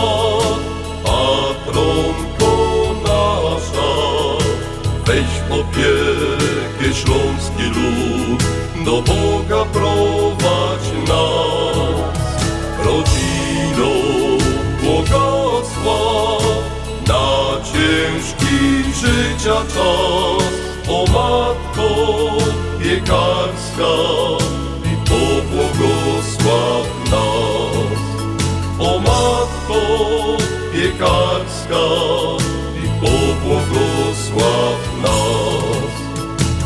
patronko nasza, weź opiekę śląski lud, do Boga prowadź nas. Życia czas. O Matko piekarska i pobłogosław nas. O Matko piekarska i pobłogosław nas.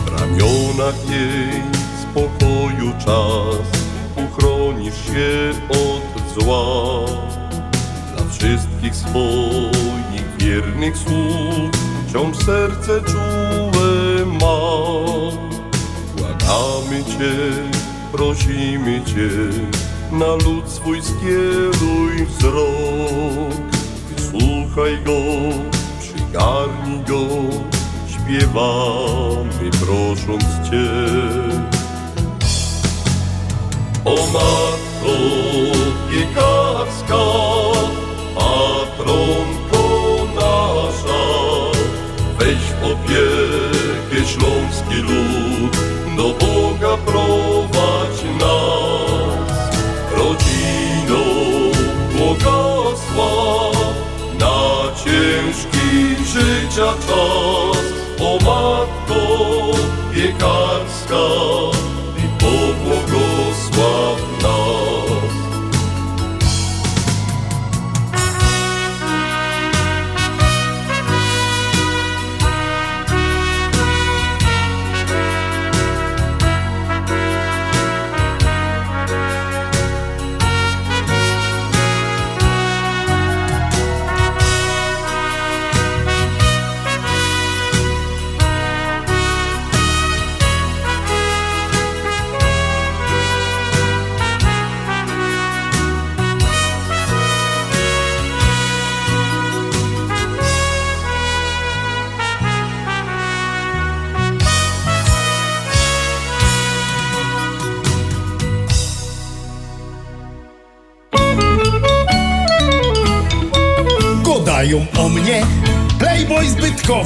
W ramionach jej spokoju czas uchronisz się od zła. Dla wszystkich swoich wiernych sług wciąż serce czułe ma. Błagamy Cię, prosimy Cię, na lud swój skieruj wzrok. Wysłuchaj go, przygarnij go, śpiewamy prosząc Cię. O Matko piekarska, nasza, weź w opiekę śląski lud, do Boga prowadź nas. Rodziną błogosław na ciężki życia czas. O Matko piekarska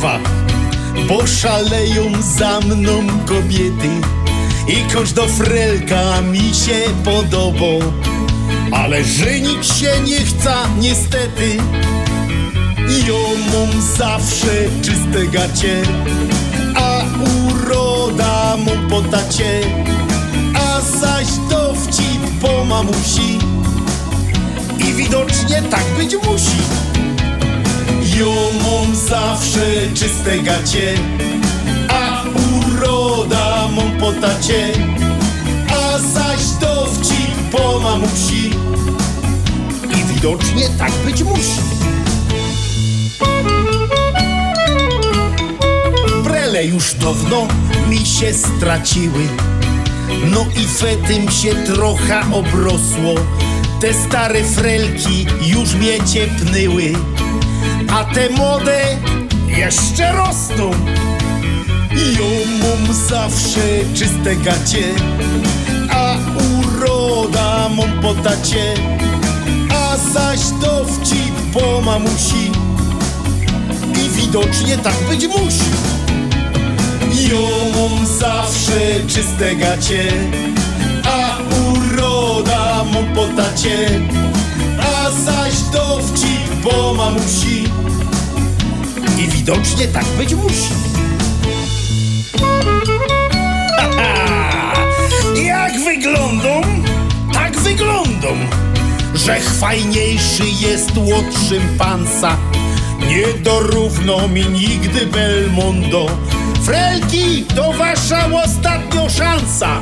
Zbytkowa Bo szaleją za mną kobiety I do frelka mi się podobał Ale żenić się nie chce niestety. Ja mam zawsze czyste gacie A uroda mu po tacie A zaś dowcip po mamusi. I widocznie tak być musi Ja mam zawsze czyste gacie A uroda mam po tacie. A zaś dowcip po mamusi I widocznie tak być musi. Brele już dawno mi się straciły No i fetym się trochę obrosło. Te stare frelki już mnie ciepnęły A te młode jeszcze rosną. Ja mam zawsze czyste gacie. A uroda mam po tacie A zaś dowcip po mamusi. I widocznie tak być musi. Ja mam zawsze czyste gacie. A uroda mam po tacie A zaś dowcip po mamusi widocznie tak być musi. Haha! Jak wyglądam, tak wyglądam Że fajniejszy jest łot szympansa. Nie dorówno mi nigdy Belmondo. Frelki, to wasza ostatnia szansa.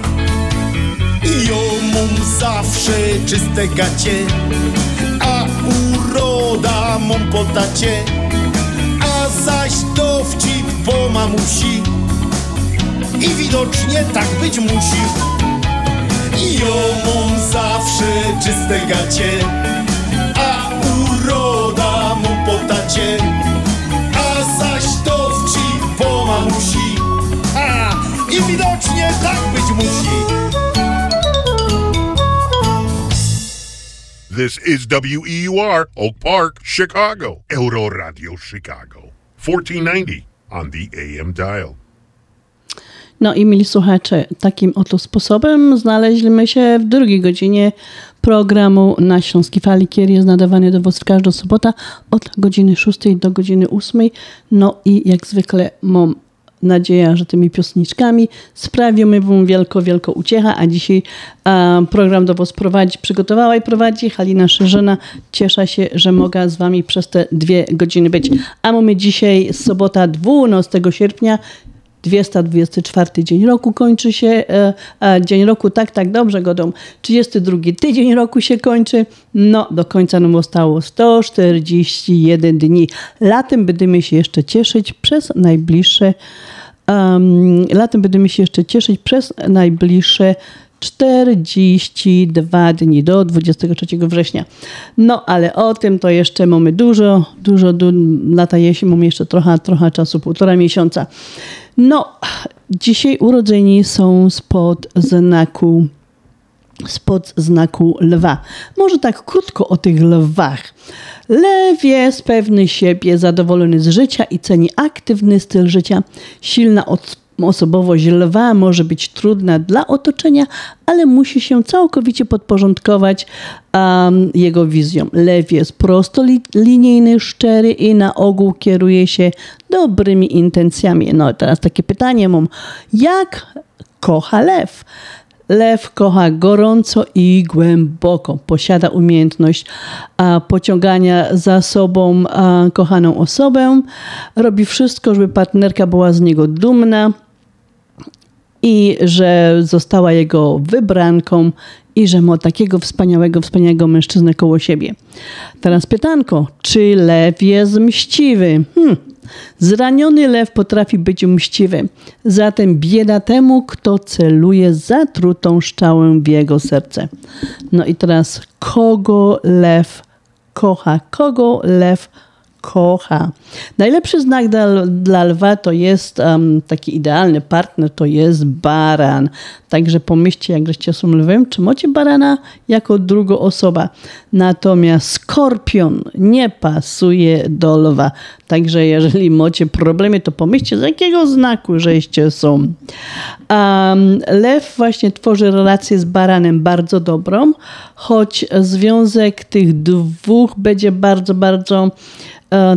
Ja mam zawsze czyste gacie. A uroda mam po tacie A zaś dowcip po mamusi I widocznie tak być musi. Ja mam zawsze czyste gacie. A uroda mam po tacie. A zaś dowcip po mamusi A i widocznie tak być musi. This is WEUR, Oak Park, Chicago. Euro Radio Chicago. 1490 on the AM dial. No i mili słuchacze, takim oto sposobem znaleźliśmy się w drugiej godzinie programu na Śląskiej Fali, który jest nadawany do Was każdą sobotę od godziny 6 do godziny 8. No i jak zwykle mam nadzieję, że tymi piosniczkami sprawimy Wam wielko, wielko uciecha, a dzisiaj e, program do Was prowadzi, przygotowała i prowadzi Halina Szerzena. Cieszę się, że mogę z Wami przez te dwie godziny być. A mamy dzisiaj sobota 12 sierpnia 224 dzień roku kończy się, e, dzień roku, tak, tak, dobrze godą, 32 tydzień roku się kończy, no do końca nam zostało 141 dni. Latem będziemy się jeszcze cieszyć przez najbliższe, um, latem będziemy się jeszcze cieszyć przez najbliższe 42 dni do 23 września. No ale o tym to jeszcze mamy dużo, dużo, du lata jesień mamy jeszcze trochę, trochę czasu, półtora miesiąca. No, dzisiaj urodzeni są spod znaku spod znaku lwa. Może tak krótko o tych lwach. Lew jest pewny siebie, zadowolony z życia i ceni aktywny styl życia. Silna osobowość lwa może być trudna dla otoczenia, ale musi się całkowicie podporządkować um, jego wizjom. Lew jest prostolinijny, szczery i na ogół kieruje się dobrymi intencjami. No teraz takie pytanie mam. Jak kocha lew? Lew kocha gorąco i głęboko. Posiada umiejętność a, pociągania za sobą a, kochaną osobę. Robi wszystko, żeby partnerka była z niego dumna i że została jego wybranką i że ma takiego wspaniałego, wspaniałego mężczyznę koło siebie. Teraz pytanko, czy lew jest mściwy? Hmm. Zraniony lew potrafi być mściwy, zatem bieda temu, kto celuje zatrutą szczałę w jego serce. No i teraz, kogo lew kocha? Kogo lew kocha? Najlepszy znak dla, dla lwa to jest um, taki idealny partner, to jest baran. Także pomyślcie, jak żeście są lwem, czy macie barana jako druga osoba. Natomiast skorpion nie pasuje do lwa. Także jeżeli macie problemy, to pomyślcie, z jakiego znaku żeście są. Um, lew właśnie tworzy relację z baranem bardzo dobrą, choć związek tych dwóch będzie bardzo, bardzo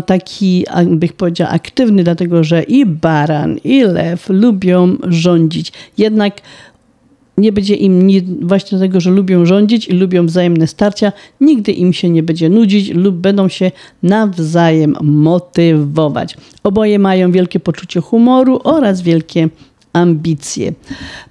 taki, bych powiedziała, aktywny, dlatego że i baran, i lew lubią rządzić. Jednak nie będzie im nie, właśnie dlatego, że lubią rządzić i lubią wzajemne starcia, nigdy im się nie będzie nudzić lub będą się nawzajem motywować. Oboje mają wielkie poczucie humoru oraz wielkie ambicje.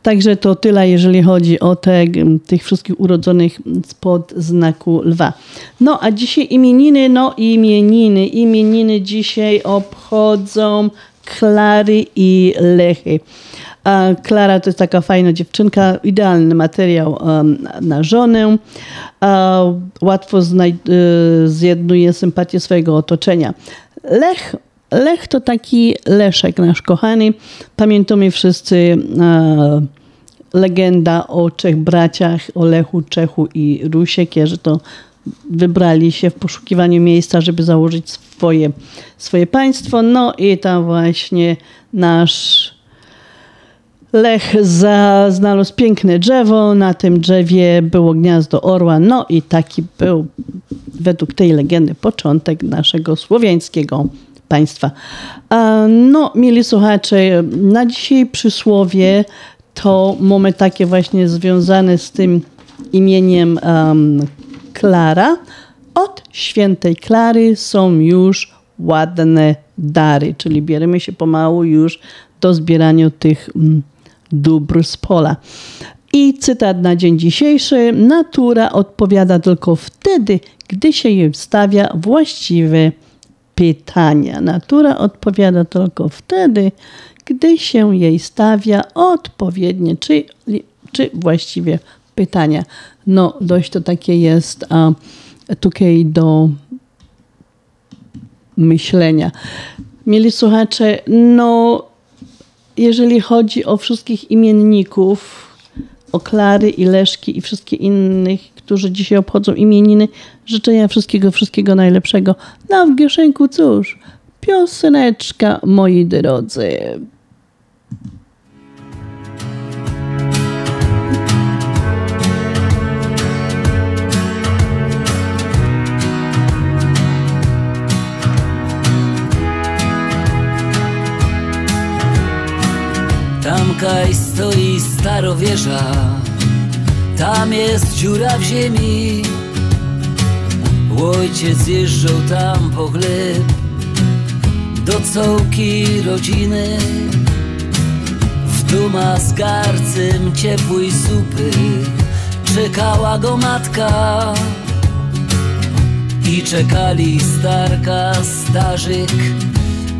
Także to tyle, jeżeli chodzi o te, tych wszystkich urodzonych spod znaku lwa. No a dzisiaj imieniny, no imieniny, imieniny dzisiaj obchodzą Klary i Lechy. A Klara to jest taka fajna dziewczynka, idealny materiał um, na żonę. A łatwo y, zjednuje sympatię swojego otoczenia. Lech Lech to taki Leszek, nasz kochany. Pamiętamy wszyscy e, legenda o trzech braciach, o Lechu, Czechu i Rusie, którzy to wybrali się w poszukiwaniu miejsca, żeby założyć swoje, swoje państwo. No i tam właśnie nasz Lech za, znalazł piękne drzewo, na tym drzewie było gniazdo orła, no i taki był według tej legendy początek naszego słowiańskiego państwa. No, mieli słuchacze, na dzisiaj przysłowie to mamy takie właśnie związane z tym imieniem um, Klara. Od świętej Klary są już ładne dary, czyli bierzemy się pomału już do zbierania tych um, dóbr z pola. I cytat na dzień dzisiejszy: Natura odpowiada tylko wtedy, gdy się jej wstawia właściwy pytania. Natura odpowiada tylko wtedy, gdy się jej stawia odpowiednie, czy, czy właściwie pytania. No, dość to takie jest a, tutaj do myślenia. Mieli słuchacze, no, jeżeli chodzi o wszystkich imienników, o Klary i Leszki i wszystkie innych, którzy dzisiaj obchodzą imieniny, życzenia wszystkiego, wszystkiego najlepszego. No w Gieszenku cóż, pioseneczka, moi drodzy. Kaj stoi starowieża. Tam jest dziura w ziemi. Ojciec jeżdżał tam po chleb Do cołki rodziny. W duma z garcem ciepłej zupy Czekała go matka. I czekali starka, starzyk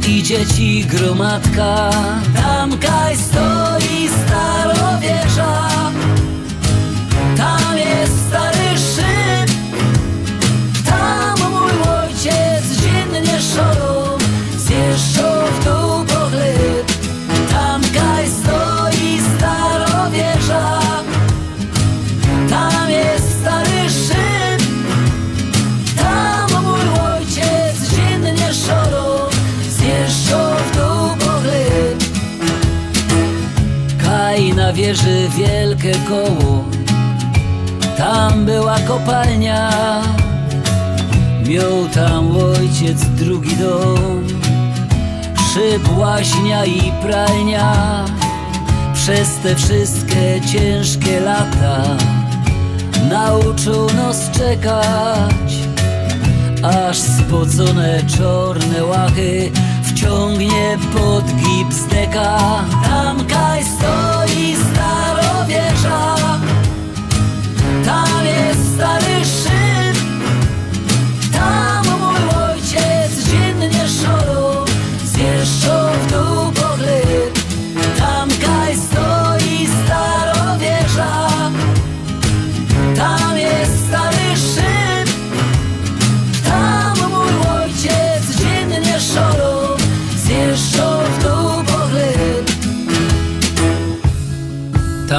i dzieci gromadka. Tam kaj stoi starowieża. Tam jest stary szyb. Tam mój ojciec dziennie szorą. Zjeżdżał wieży wielkie koło. Tam była kopalnia Miał tam ojciec drugi dom. Szyb, łaźnia i pralnia Przez te wszystkie ciężkie lata Nauczył nas czekać Aż spocone czarne łachy Wciągnie pod gips deka. Tam kaj stoi starowieża Tam jest stary szyb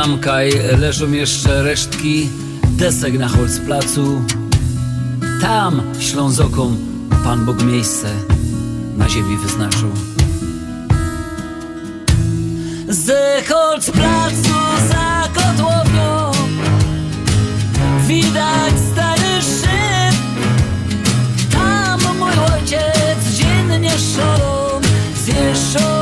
Tam kaj leżą jeszcze resztki desek na Holzplacu. Tam Ślązokom Pan Bóg miejsce na ziemi wyznaczył. Z Holzplacu za kotłownią widać stary szyb. Tam mój ojciec dziennie szorą zjeżdżał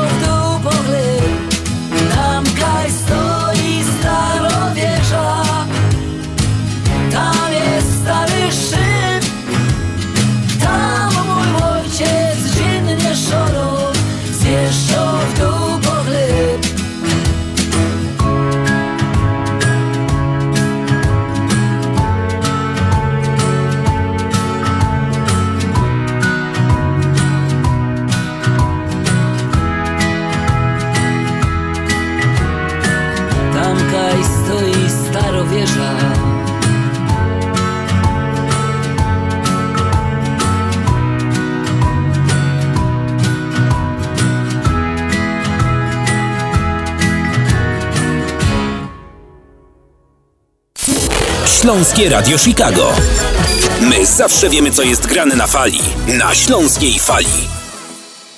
Śląskie Radio Chicago. My zawsze wiemy, co jest grane na fali. Na śląskiej fali.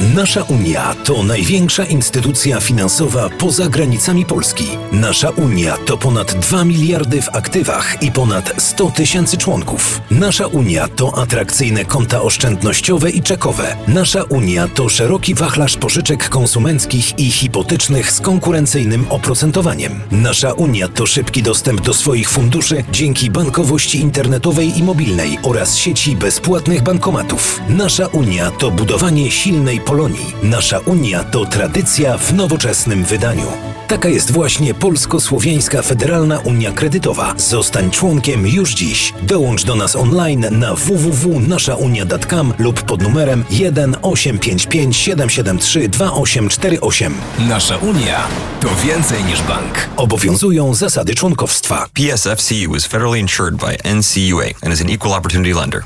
Nasza Unia to największa instytucja finansowa poza granicami Polski. Nasza Unia to ponad 2 miliardy w aktywach i ponad 100 tysięcy członków. Nasza Unia to atrakcyjne konta oszczędnościowe i czekowe. Nasza Unia to szeroki wachlarz pożyczek konsumenckich i hipotecznych z konkurencyjnym oprocentowaniem. Nasza Unia to szybki dostęp do swoich funduszy dzięki bankowości internetowej i mobilnej oraz sieci bezpłatnych bankomatów. Nasza Unia to budowanie silnej Polonii. Nasza Unia to tradycja w nowoczesnym wydaniu. Taka jest właśnie Polsko-Słowiańska Federalna Unia Kredytowa. Zostań członkiem już dziś. Dołącz do nas online na www.naszaunia.com lub pod numerem 1 855 773 2848. Nasza Unia to więcej niż bank. Obowiązują zasady członkowstwa. PSFCU is federally insured by NCUA and is an equal opportunity lender.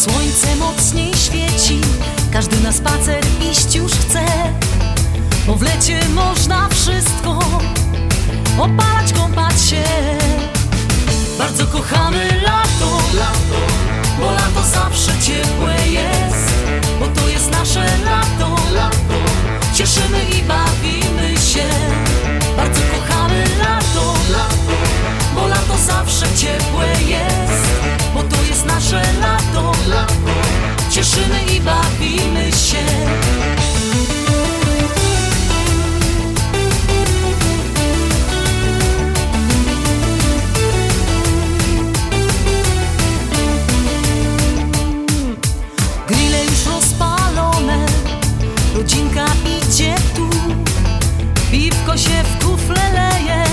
Słońce mocniej świeci, każdy na spacer iść już chce. Bo w lecie można wszystko opalać, kąpać się. Bardzo kochamy lato, bo lato zawsze ciepłe jest. Bo to jest nasze lato, cieszymy i bawimy się. Bardzo kochamy lato, bo lato zawsze ciepłe jest. Jest nasze lato, cieszymy i bawimy się. Grille już rozpalone, rodzinka idzie tu, piwko się w kufle leje,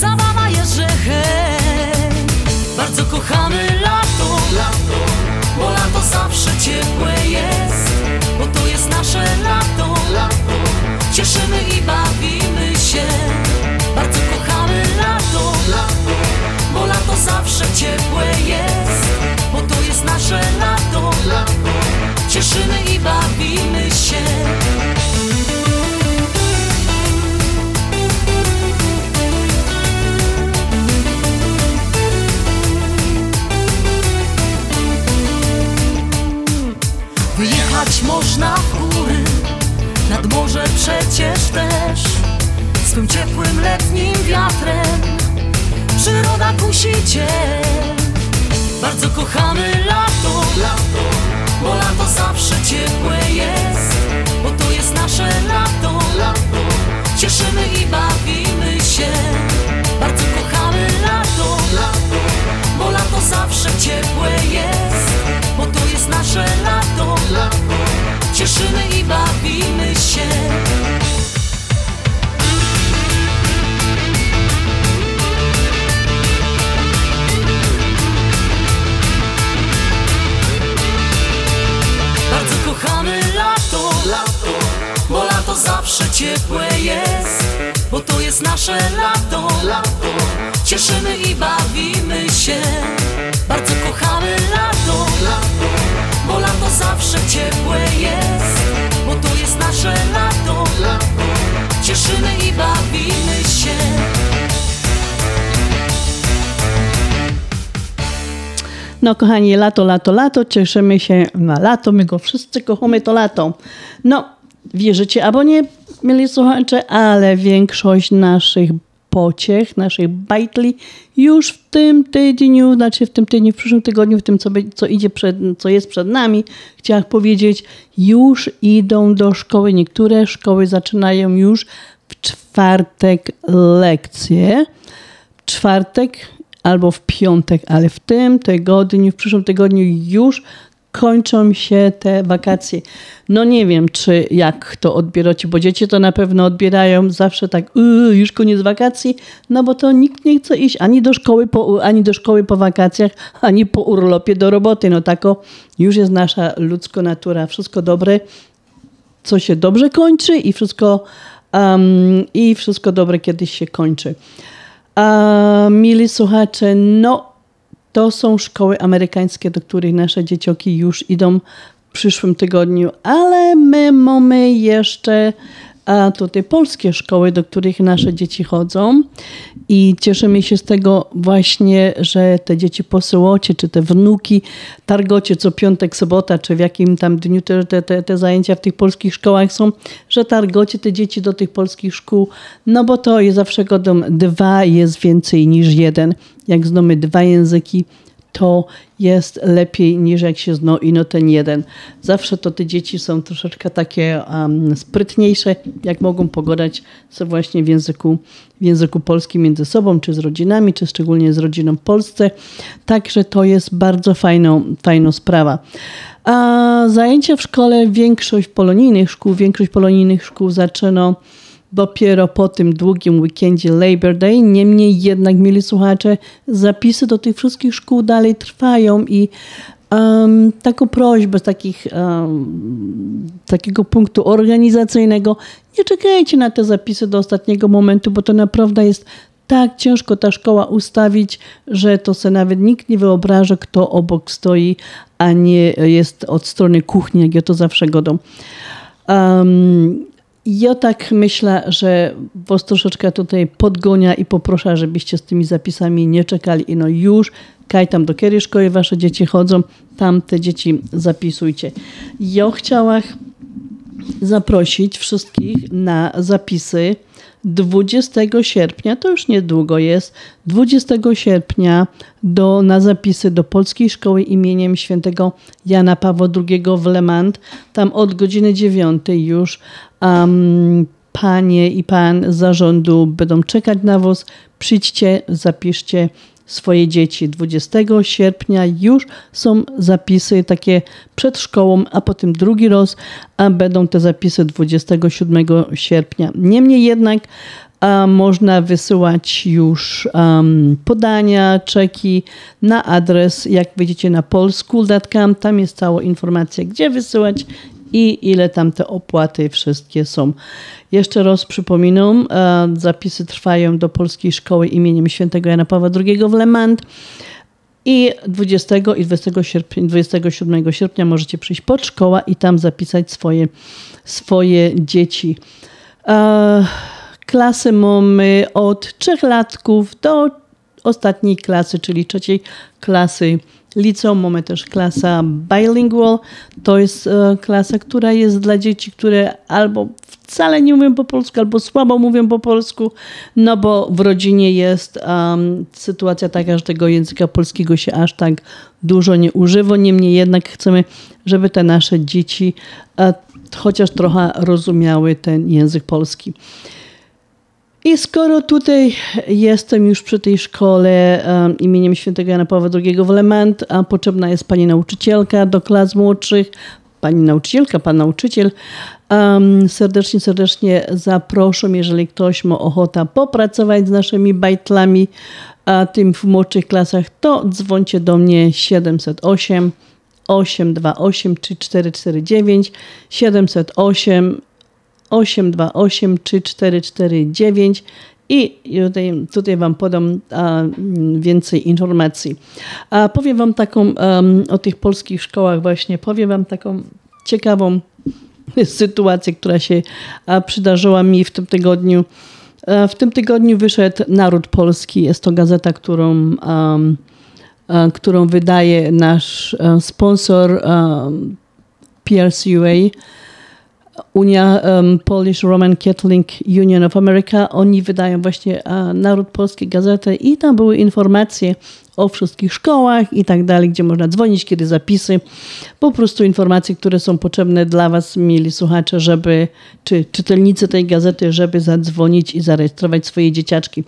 zabawa jest, że. Bardzo kochamy lato, bo lato zawsze ciepłe jest, bo to jest nasze lato, cieszymy i bawimy się. Bardzo kochamy lato, bo lato zawsze ciepłe jest, bo to jest nasze lato, cieszymy i bawimy się. Można w góry, nad morze przecież też. Swym ciepłym letnim wiatrem Przyroda kusi cię. Bardzo kochamy lato, bo lato zawsze ciepłe jest Bo to jest nasze lato, cieszymy i bawimy się. Bardzo kochamy lato, bo lato zawsze ciepłe jest Bo to jest nasze lato, cieszymy i bawimy się. Bardzo kochamy lato, bo lato zawsze ciepłe jest, bo to jest nasze lato, cieszymy i bawimy się. Bardzo kochamy lato, bo lato zawsze ciepłe jest, bo to jest nasze lato, cieszymy i bawimy się. No kochani, lato, lato, lato, cieszymy się na lato, my go wszyscy kochamy to lato. No, wierzycie albo nie, mieli słuchacze, ale większość naszych pociech, naszych bajtli już w tym tygodniu, znaczy w tym tygodniu, w przyszłym tygodniu, w tym co, co idzie przed, co jest przed nami, chciałam powiedzieć, już idą do szkoły. Niektóre szkoły zaczynają już w czwartek lekcje. W czwartek albo w piątek, ale w tym tygodniu, w przyszłym tygodniu już kończą się te wakacje. No nie wiem, czy jak to odbieracie, bo dzieci to na pewno odbierają zawsze tak, yy, już koniec wakacji, no bo to nikt nie chce iść ani do szkoły po, ani do szkoły po wakacjach, ani po urlopie do roboty. No tako już jest nasza ludzka natura. Wszystko dobre, co się dobrze kończy i wszystko, um, i wszystko dobre kiedyś się kończy. A, mili słuchacze, no to są szkoły amerykańskie, do których nasze dzieciaki już idą w przyszłym tygodniu, ale my mamy jeszcze a tutaj polskie szkoły, do których nasze dzieci chodzą i cieszymy się z tego właśnie, że te dzieci posyłocie, czy te wnuki targocie co piątek, sobota, czy w jakim tam dniu te, te, te, zajęcia w tych polskich szkołach są, że targocie te dzieci do tych polskich szkół, no bo to jest zawsze godą dwa jest więcej niż jeden. Jak znamy dwa języki, to jest lepiej niż jak się zna ino ten jeden. Zawsze to te dzieci są troszeczkę takie um, sprytniejsze, jak mogą pogadać sobie właśnie w języku, w języku polskim między sobą, czy z rodzinami, czy szczególnie z rodziną w Polsce. Także to jest bardzo fajną, fajną sprawa. A zajęcia w szkole, większość polonijnych szkół, większość polonijnych szkół zaczyna dopiero po tym długim weekendzie Labor Day. Niemniej jednak, mieli słuchacze, zapisy do tych wszystkich szkół dalej trwają i um, taką prośbę z takich, um, takiego punktu organizacyjnego, nie czekajcie na te zapisy do ostatniego momentu, bo to naprawdę jest tak ciężko ta szkoła ustawić, że to sobie nawet nikt nie wyobraża, kto obok stoi, a nie jest od strony kuchni, jak ja to zawsze godą. Um, ja tak myślę, że was troszeczkę tutaj podgonia i poproszę, żebyście z tymi zapisami nie czekali. I no już, kaj tam do kiedy szkoły wasze dzieci chodzą, tam te dzieci zapisujcie. Ja chciałam zaprosić wszystkich na zapisy 20 sierpnia, to już niedługo jest, 20 sierpnia do, na zapisy do Polskiej Szkoły imieniem świętego Jana Pawła II w Le Mans. Tam od godziny 9 już um, panie i pan zarządu będą czekać na was. Przyjdźcie, zapiszcie swoje dzieci. 20 sierpnia już są zapisy takie przed szkołą, a potem drugi raz, a będą te zapisy 27 sierpnia. Niemniej jednak a można wysyłać już um, podania, czeki na adres, jak widzicie na polschool.com. Tam jest cała informacja, gdzie wysyłać i ile tam te opłaty wszystkie są. Jeszcze raz przypominam, e, zapisy trwają do Polskiej Szkoły imieniem świętego Jana Pawła II w Le Mans. I 20 i 20 sierpnia, 27 sierpnia możecie przyjść pod szkołę i tam zapisać swoje, swoje dzieci. E, klasy mamy od trzech latków do ostatniej klasy, czyli trzeciej klasy liceum. Mamy też klasa bilingual. To jest e, klasa, która jest dla dzieci, które albo wcale nie mówią po polsku, albo słabo mówią po polsku, no bo w rodzinie jest um, sytuacja taka, że tego języka polskiego się aż tak dużo nie używa. Niemniej jednak chcemy, żeby te nasze dzieci e, chociaż trochę rozumiały ten język polski. I skoro tutaj jestem już przy tej szkole imieniem świętego Jana Pawła II w Lement, a potrzebna jest pani nauczycielka do klas młodszych, pani nauczycielka, pan nauczyciel, um, serdecznie, serdecznie zaproszę, jeżeli ktoś ma ochotę popracować z naszymi bajtlami, a tym w młodszych klasach, to dzwońcie do mnie 708 828 3449 708 828 3449 i tutaj, tutaj Wam podam a, więcej informacji. A powiem Wam taką um, o tych polskich szkołach właśnie, powiem Wam taką ciekawą sytuację, która się a, przydarzyła mi w tym tygodniu. A, w tym tygodniu wyszedł Naród Polski. Jest to gazeta, którą, um, którą wydaje nasz sponsor PRCUA Unia um, Polish Roman Catholic Union of America, oni wydają właśnie uh, Naród Polski gazetę i tam były informacje o wszystkich szkołach i tak dalej, gdzie można dzwonić, kiedy zapisy. Po prostu informacje, które są potrzebne dla Was, mieli słuchacze, żeby, czy czytelnicy tej gazety, żeby zadzwonić i zarejestrować swoje dzieciaczki.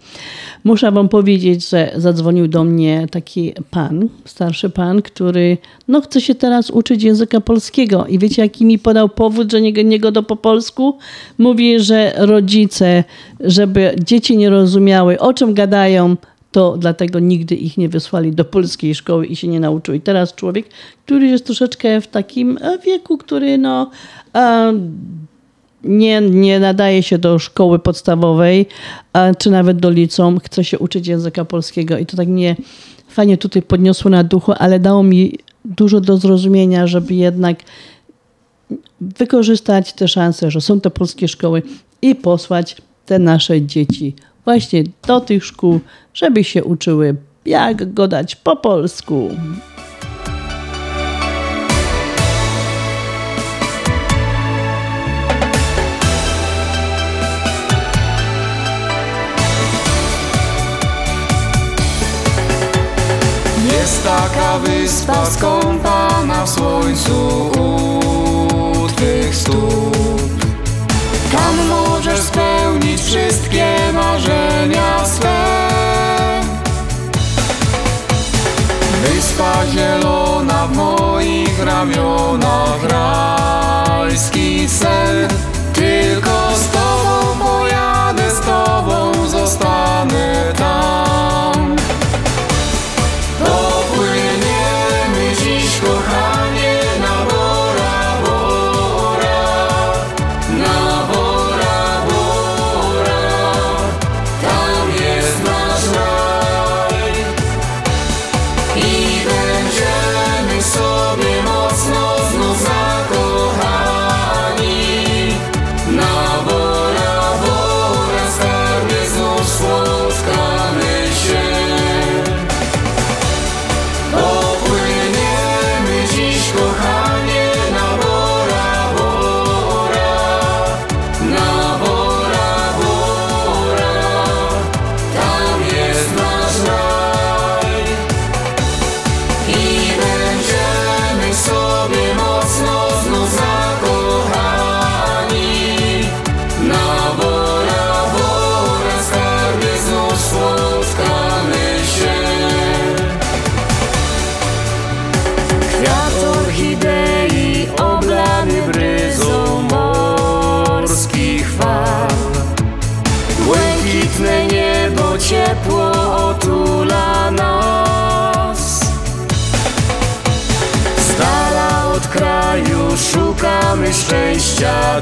Muszę Wam powiedzieć, że zadzwonił do mnie taki pan, starszy pan, który no, chce się teraz uczyć języka polskiego. I wiecie, jaki mi podał powód, że nie, nie go do po polsku? Mówi, że rodzice, żeby dzieci nie rozumiały, o czym gadają, to dlatego nigdy ich nie wysłali do polskiej szkoły i się nie nauczył. I teraz człowiek, który jest troszeczkę w takim e, wieku, który no, nie, nie nadaje się do szkoły podstawowej, czy nawet do liceum, chce się uczyć języka polskiego. I to tak mnie fajnie tutaj podniosło na duchu, ale dało mi dużo do zrozumienia, żeby jednak wykorzystać te szanse, że są te polskie szkoły i posłać te nasze dzieci właśnie do tych szkół, żeby się uczyły, jak godać po polsku. Jest taka wyspa skąpana w słońcu u Twych stóp spełnić wszystkie marzenia swe. Wyspa zielona w moich ramionach Rajski sen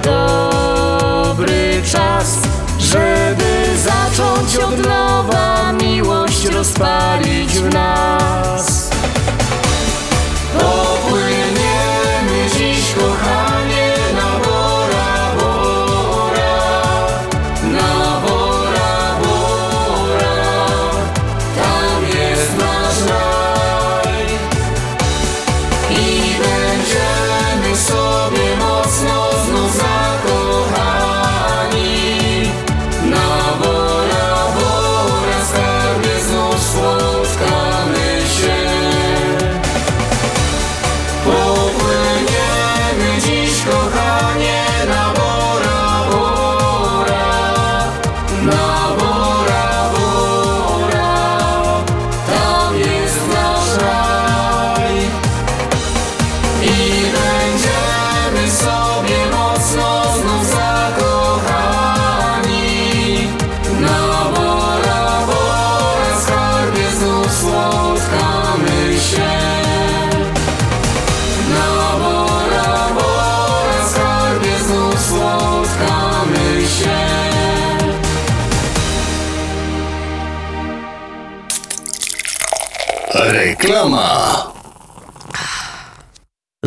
Dobry czas, Reklama.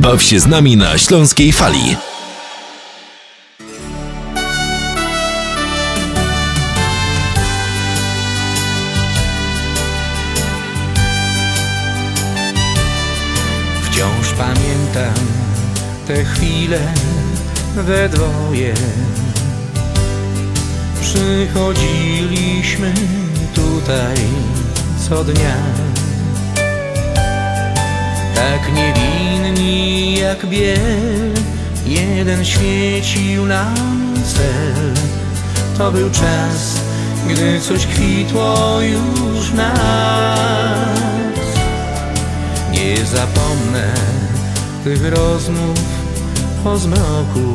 Baw się z nami na Śląskiej Fali. Wciąż pamiętam te chwile we dwoje. Przychodziliśmy tutaj co dnia. Tak niewinni jak biel, jeden świecił nam cel. To był czas, gdy coś kwitło już w nas. Nie zapomnę tych rozmów po zmroku.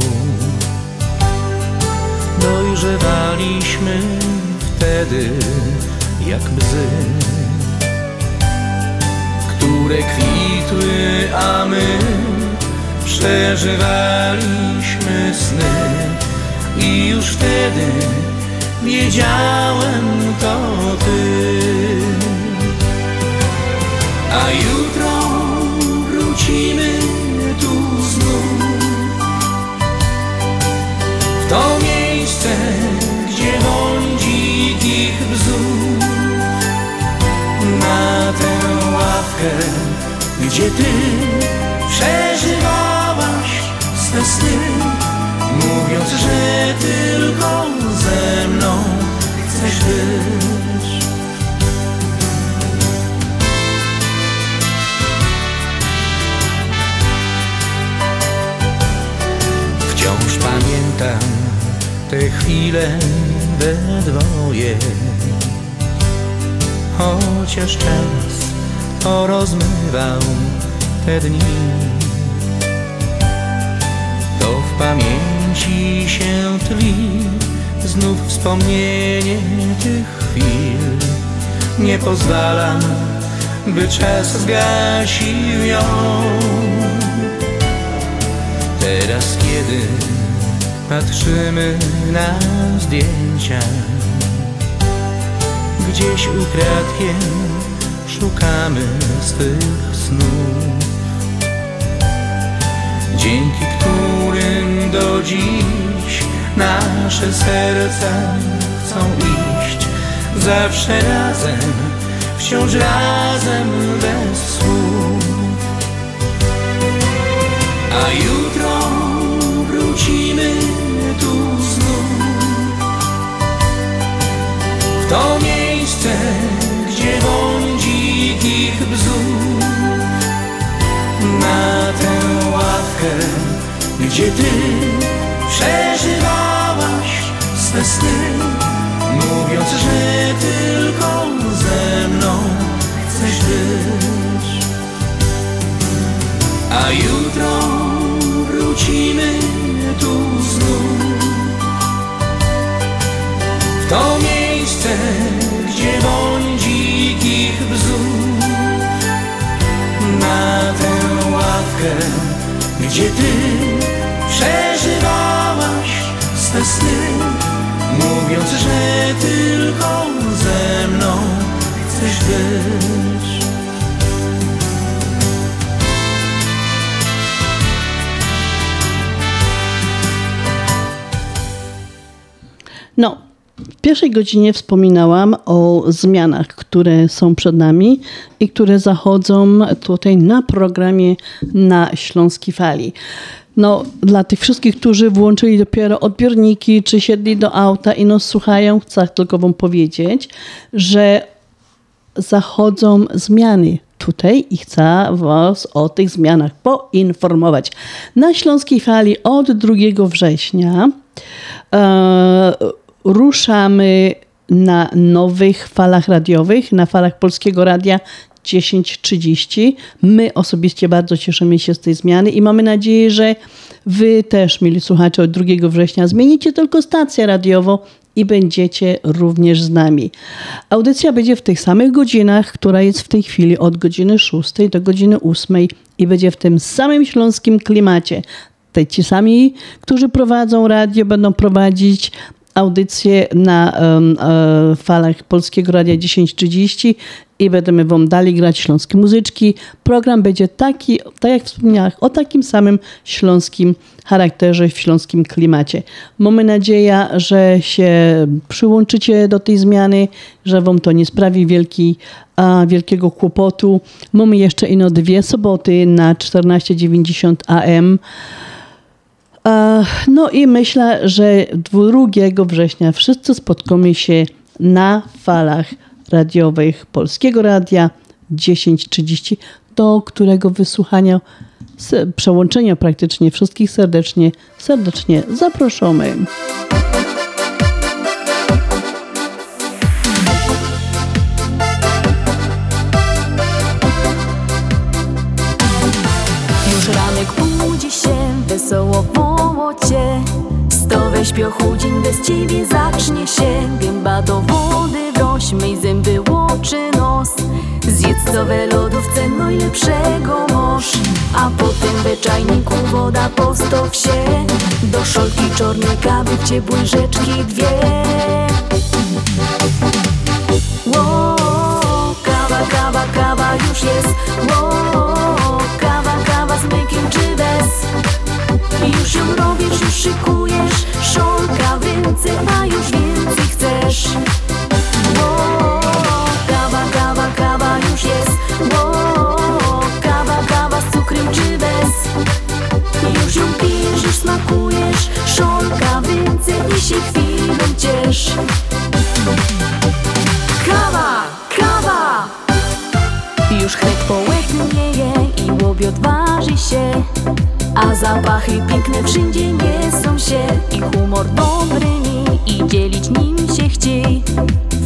Dojrzewaliśmy wtedy jak bzy które kwitły, a my przeżywaliśmy sny. I już wtedy wiedziałem to ty. A jutro wrócimy tu znów w to gdzie ty przeżywałaś swe sny, mówiąc, że tylko ze mną chcesz być. Wciąż pamiętam te chwile we dwoje chociaż czas porozmywał te dni. To w pamięci się tli znów wspomnienie tych chwil. Nie pozwalam, by czas zgasił ją. Teraz, kiedy patrzymy na zdjęcia, gdzieś ukradkiem szukamy swych snów, dzięki którym do dziś nasze serca chcą iść. Zawsze razem, wciąż razem bez słów. A jutro wrócimy tu znów. W to miejsce, gdzie ty przeżywałaś swe sny, mówiąc, że tylko ze mną chcesz być. A jutro wrócimy tu znów w to miejsce, gdzie ty przeżywałaś swe sny, mówiąc, że tylko ze mną chcesz być. Pierwszej godzinie wspominałam o zmianach, które są przed nami i które zachodzą tutaj na programie na Śląskiej Fali. No, dla tych wszystkich, którzy włączyli dopiero odbiorniki, czy siedli do auta i nas słuchają, chcę tylko wam powiedzieć, że zachodzą zmiany tutaj i chcę Was o tych zmianach poinformować. Na Śląskiej Fali od 2 września e, ruszamy na nowych falach radiowych, na falach Polskiego Radia 1030. My osobiście bardzo cieszymy się z tej zmiany i mamy nadzieję, że Wy też, mieli słuchacze, od 2 września zmienicie tylko stację radiową i będziecie również z nami. Audycja będzie w tych samych godzinach, która jest w tej chwili od godziny 6 do godziny 8 i będzie w tym samym śląskim klimacie. Te ci sami, którzy prowadzą radio, będą prowadzić audycję na e, falach Polskiego Radia 1030 i będziemy Wam dali grać śląskie muzyczki. Program będzie taki, tak jak wspomniałam, o takim samym śląskim charakterze, w śląskim klimacie. Mamy nadzieję, że się przyłączycie do tej zmiany, że Wam to nie sprawi wielki, a, wielkiego kłopotu. Mamy jeszcze ino dwie soboty na 14.90 AM. E, No i myślę, że 2 września wszyscy spotkamy się na falach radiowych Polskiego Radia 1030, do którego wysłuchania, przełączenia praktycznie wszystkich serdecznie, serdecznie zapraszamy. Już ranek budzi się, wesoło wołocie Stowe śpiochu dzień bez ciebie zacznie się. Gęba do wody wrośmy i zęby łoczy nos. Zjedz co we lodówce najlepszego moż A potem we czajniku woda postow się Do szolki czarnej kawy ciepłej rzeczki dwie. Ło, kawa, kawa, kawa już jest. Ło, kawa, kawa z mlekiem czy bez Już ją robisz, już szykujesz Szolka więcej, a już więcej chcesz. Ło, kawa, kawa, kawa już jest. Ło, kawa, kawa z cukrem czy bez? Już ją pijesz, już smakujesz Szolka więcej i się chwilą ciesz Już chleb połeknieje i łobiot waży się. A zapachy piękne wszędzie niesą się. I humor dobry mi i dzielić nim się chciej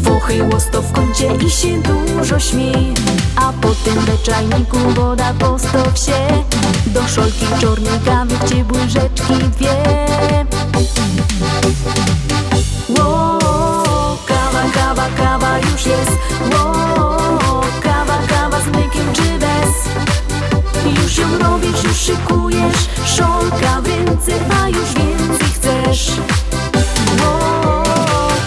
Fochy łosto w kącie i się dużo śmiej A potem we czajniku woda postow się. Do szolki czarnej kawy w ciepłej rzeczki dwie. Ło, kawa, kawa, kawa już jest. Ło, z mlekiem czy bez. Już ją robisz, już szykujesz Szolka więcej, a już więcej chcesz. Ło,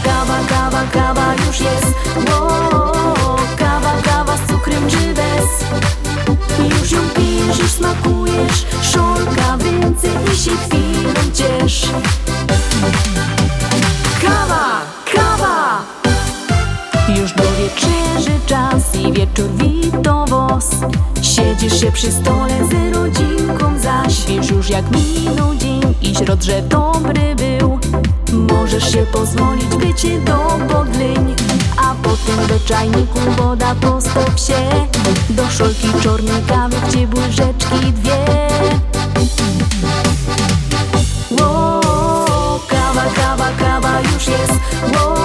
kawa, kawa, kawa już jest. Ło, kawa, kawa z cukrem czy bez. Już ją pijesz, już smakujesz Szolka więcej i się chwilą ciesz. Kawa! Wieczór wito wos. Siedzisz się przy stole z rodzinką zaś Wiesz już jak minął dzień i środ, że dobry był. Możesz się pozwolić bycie do podleń A potem do czajniku woda postow się. Do szolki czarnej kawy ciepłej rzeczki dwie. Ło, kawa, kawa, kawa już jest. Ło,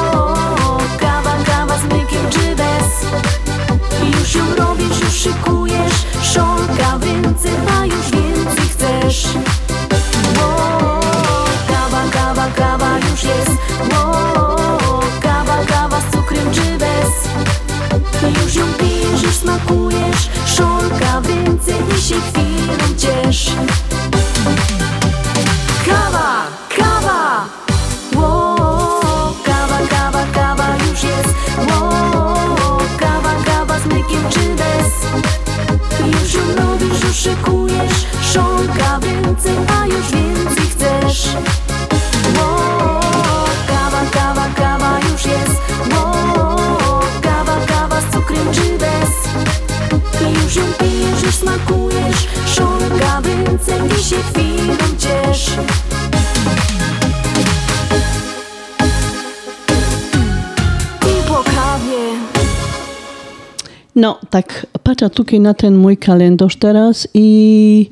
tak patrzę tutaj na ten mój kalendarz teraz i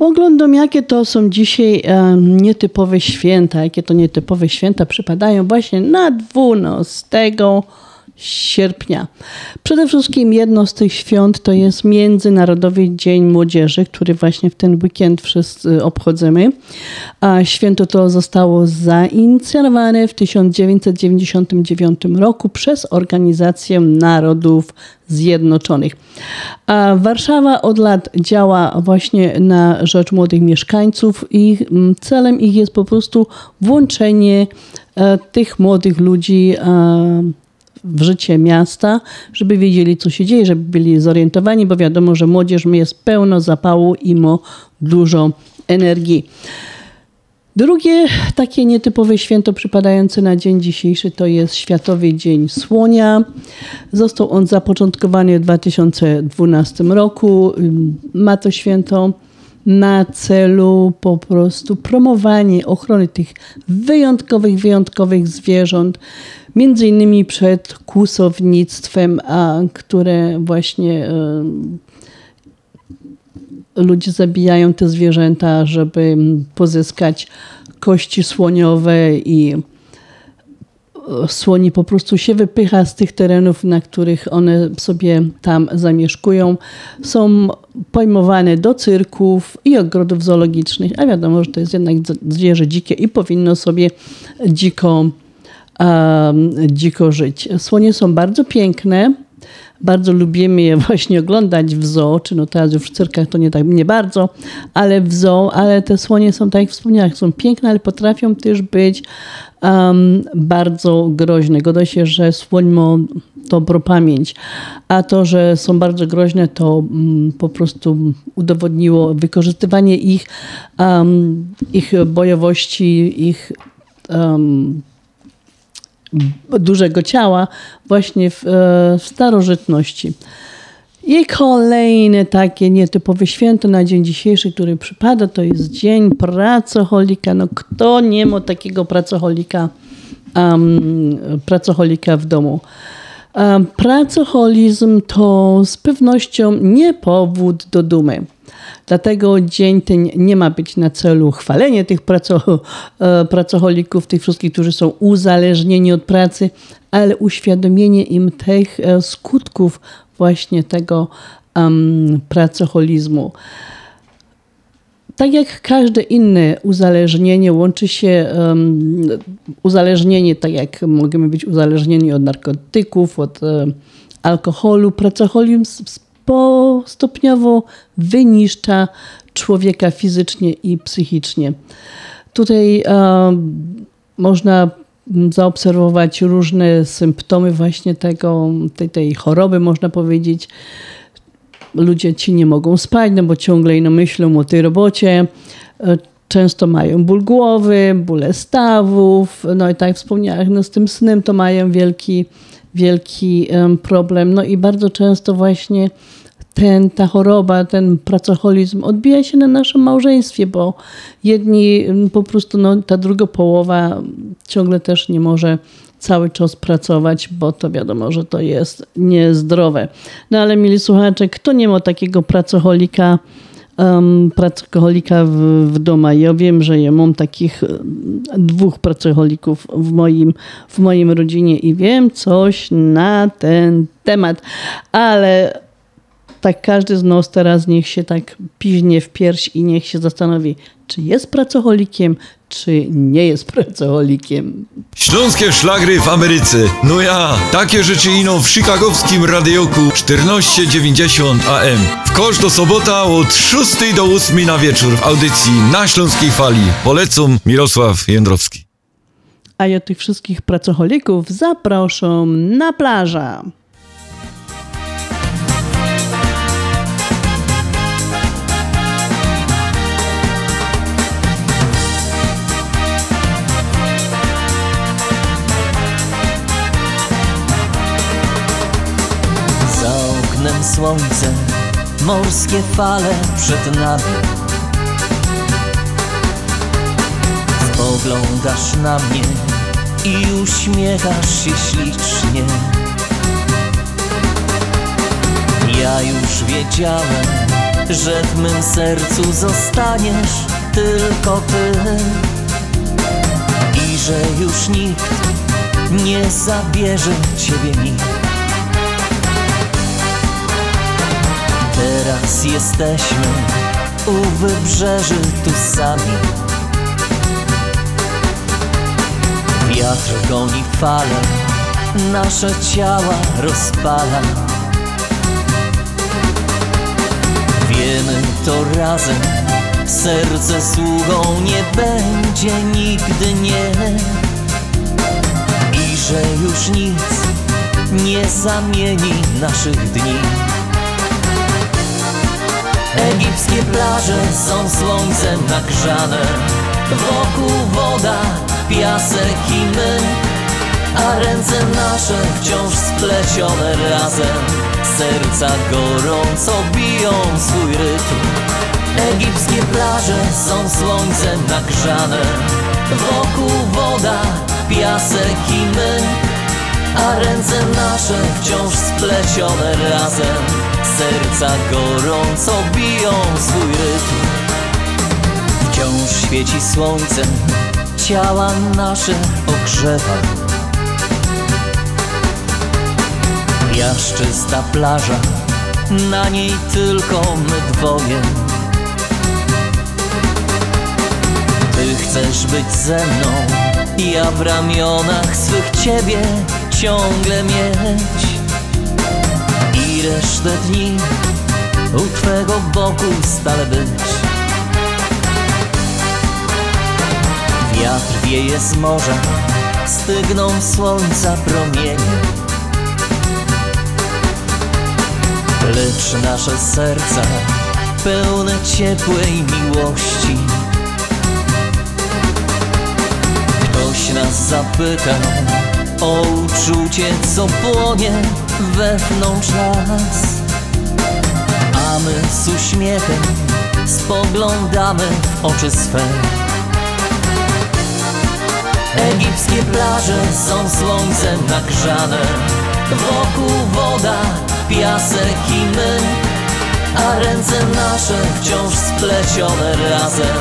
oglądam, jakie to są dzisiaj em, nietypowe święta, jakie to nietypowe święta przypadają właśnie na 12 sierpnia. Przede wszystkim jedno z tych świąt to jest Międzynarodowy Dzień Młodzieży, który właśnie w ten weekend wszyscy obchodzimy. A święto to zostało zainicjowane w 1999 roku przez Organizację Narodów Zjednoczonych. A Warszawa od lat działa właśnie na rzecz młodych mieszkańców i mm, celem ich jest po prostu włączenie e, tych młodych ludzi e, w życie miasta, żeby wiedzieli, co się dzieje, żeby byli zorientowani, bo wiadomo, że młodzież jest pełno zapału i ma dużo energii. Drugie takie nietypowe święto przypadające na dzień dzisiejszy to jest Światowy Dzień Słonia. Został on zapoczątkowany w 2012 roku. Ma to święto na celu po prostu promowanie ochrony tych wyjątkowych, wyjątkowych zwierząt, między innymi przed kłusownictwem, a które właśnie e, ludzie zabijają te zwierzęta, żeby pozyskać kości słoniowe i słoni po prostu się wypycha z tych terenów, na których one sobie tam zamieszkują. Są pojmowane do cyrków i ogrodów zoologicznych, a wiadomo, że to jest jednak zwierzę dzikie i powinno sobie dziko, dziko żyć. Słonie są bardzo piękne. Bardzo lubimy je właśnie oglądać w zoo, czy no teraz już w cyrkach to nie tak nie bardzo, ale w zoo, ale te słonie są, tak jak wspomniałam, są piękne, ale potrafią też być um, bardzo groźne. Goda się, że słoń ma dobrą pamięć, a to, że są bardzo groźne, to um, po prostu udowodniło wykorzystywanie ich, um, ich bojowości, ich um, dużego ciała właśnie w, e, w starożytności. I kolejne takie nietypowe święto na dzień dzisiejszy, który przypada, to jest Dzień Pracocholika. No kto nie ma takiego pracocholika, um, pracocholika w domu? Um, pracocholizm to z pewnością nie powód do dumy. Dlatego dzień ten nie ma być na celu chwalenie tych praco, e, pracocholików, tych wszystkich, którzy są uzależnieni od pracy, ale uświadomienie im tych e, skutków właśnie tego um, pracoholizmu. Tak jak każde inne uzależnienie, łączy się um, uzależnienie, tak jak możemy być uzależnieni od narkotyków, od um, alkoholu. Pracoholizm po stopniowo wyniszcza człowieka fizycznie i psychicznie. Tutaj można zaobserwować różne symptomy właśnie tego, tej, tej choroby, można powiedzieć. Ludzie ci nie mogą spać, no bo ciągle ino myślą o tej robocie. Często mają ból głowy, bóle stawów. No i tak jak wspomniałem, no z tym snem to mają wielki, wielki problem. No i bardzo często właśnie ten, ta choroba, ten pracoholizm odbija się na naszym małżeństwie, bo jedni po prostu, no, ta druga połowa ciągle też nie może cały czas pracować, bo to wiadomo, że to jest niezdrowe. No ale mili słuchacze, kto nie ma takiego pracoholika, um, pracoholika w, w domu? Ja wiem, że ja mam takich dwóch pracoholików w moim, w moim rodzinie i wiem coś na ten temat, ale tak każdy z nas teraz niech się tak piźnie w pierś i niech się zastanowi, czy jest pracocholikiem, czy nie jest pracocholikiem. Śląskie szlagry w Ameryce. No ja, takie rzeczy ino w chicagowskim radioku 1490 AM. W kosz do sobota od 6 do 8 na wieczór w audycji na Śląskiej Fali. Polecam Mirosław Jędrowski. A ja tych wszystkich pracocholików zapraszam na plażę. Słońce, morskie fale przed nami. Spoglądasz na mnie i uśmiechasz się ślicznie. Ja już wiedziałem, że w mym sercu zostaniesz tylko ty i że już nikt nie zabierze ciebie mi. Teraz jesteśmy u wybrzeży tu sami. Wiatr goni fale, nasze ciała rozpala. Wiemy to razem, serce sługą nie będzie nigdy nie. I że już nic nie zamieni naszych dni. Egipskie plaże są słońcem nagrzane. Wokół woda, piasek i my A ręce nasze wciąż splecione razem. Serca gorąco biją swój rytm. Egipskie plaże są słońcem nagrzane. Wokół woda, piasek i my A ręce nasze wciąż splecione razem. Serca gorąco biją swój rytm. Wciąż świeci słońce, ciała nasze ogrzewa. Piaszczysta plaża, na niej tylko my dwoje. Ty chcesz być ze mną, ja w ramionach swych ciebie ciągle mieć i resztę dni u Twego boku stale być. Wiatr wieje z morza, stygną słońca promienie. Lecz nasze serca pełne ciepłej miłości. Ktoś nas zapytał o uczucie, co płonie wewnątrz nas. A my z uśmiechem spoglądamy w oczy swe. Egipskie plaże są słońcem nagrzane. Wokół woda, piasek i my. A ręce nasze wciąż splecione razem.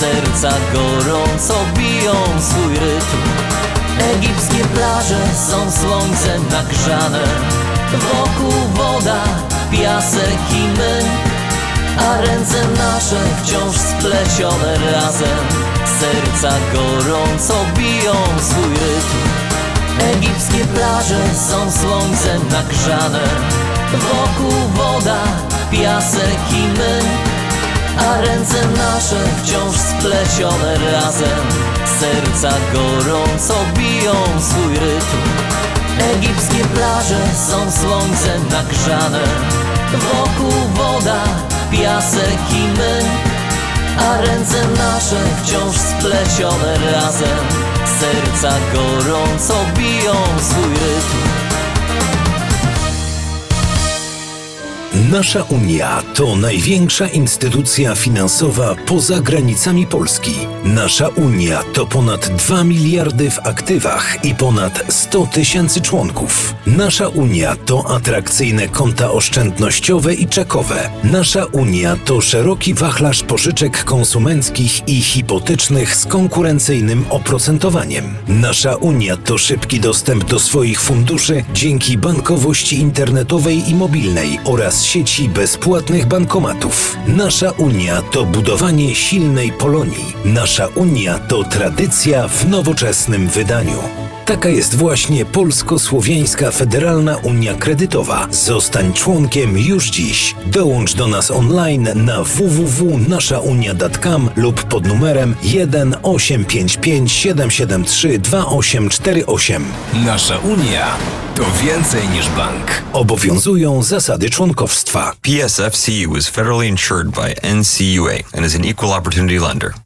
Serca gorąco biją swój rytm Egipskie plaże są słońcem nagrzane. Wokół woda, piasek i my A ręce nasze wciąż splecione razem. Serca gorąco biją swój rytm. Egipskie plaże są słońcem nagrzane. Wokół woda, piasek i my A ręce nasze wciąż splecione razem. Serca gorąco biją swój rytm. Egipskie plaże są słońcem nagrzane. Wokół woda, piasek i my. A ręce nasze wciąż splecione razem. Serca gorąco biją swój rytm Nasza Unia to największa instytucja finansowa poza granicami Polski. Nasza Unia to ponad 2 miliardy w aktywach i ponad 100 tysięcy członków. Nasza Unia to atrakcyjne konta oszczędnościowe i czekowe. Nasza Unia to szeroki wachlarz pożyczek konsumenckich i hipotecznych z konkurencyjnym oprocentowaniem. Nasza Unia to szybki dostęp do swoich funduszy dzięki bankowości internetowej i mobilnej oraz sieci bezpłatnych bankomatów. Nasza Unia to budowanie silnej Polonii. Nasza Unia to tradycja w nowoczesnym wydaniu. Taka jest właśnie Polsko-Słowiańska Federalna Unia Kredytowa. Zostań członkiem już dziś. Dołącz do nas online na www.naszaunia.com lub pod numerem 1 855 773 2848. Nasza Unia to więcej niż bank. Obowiązują zasady członkowstwa. PSFCU is federally insured by NCUA and is an equal opportunity lender.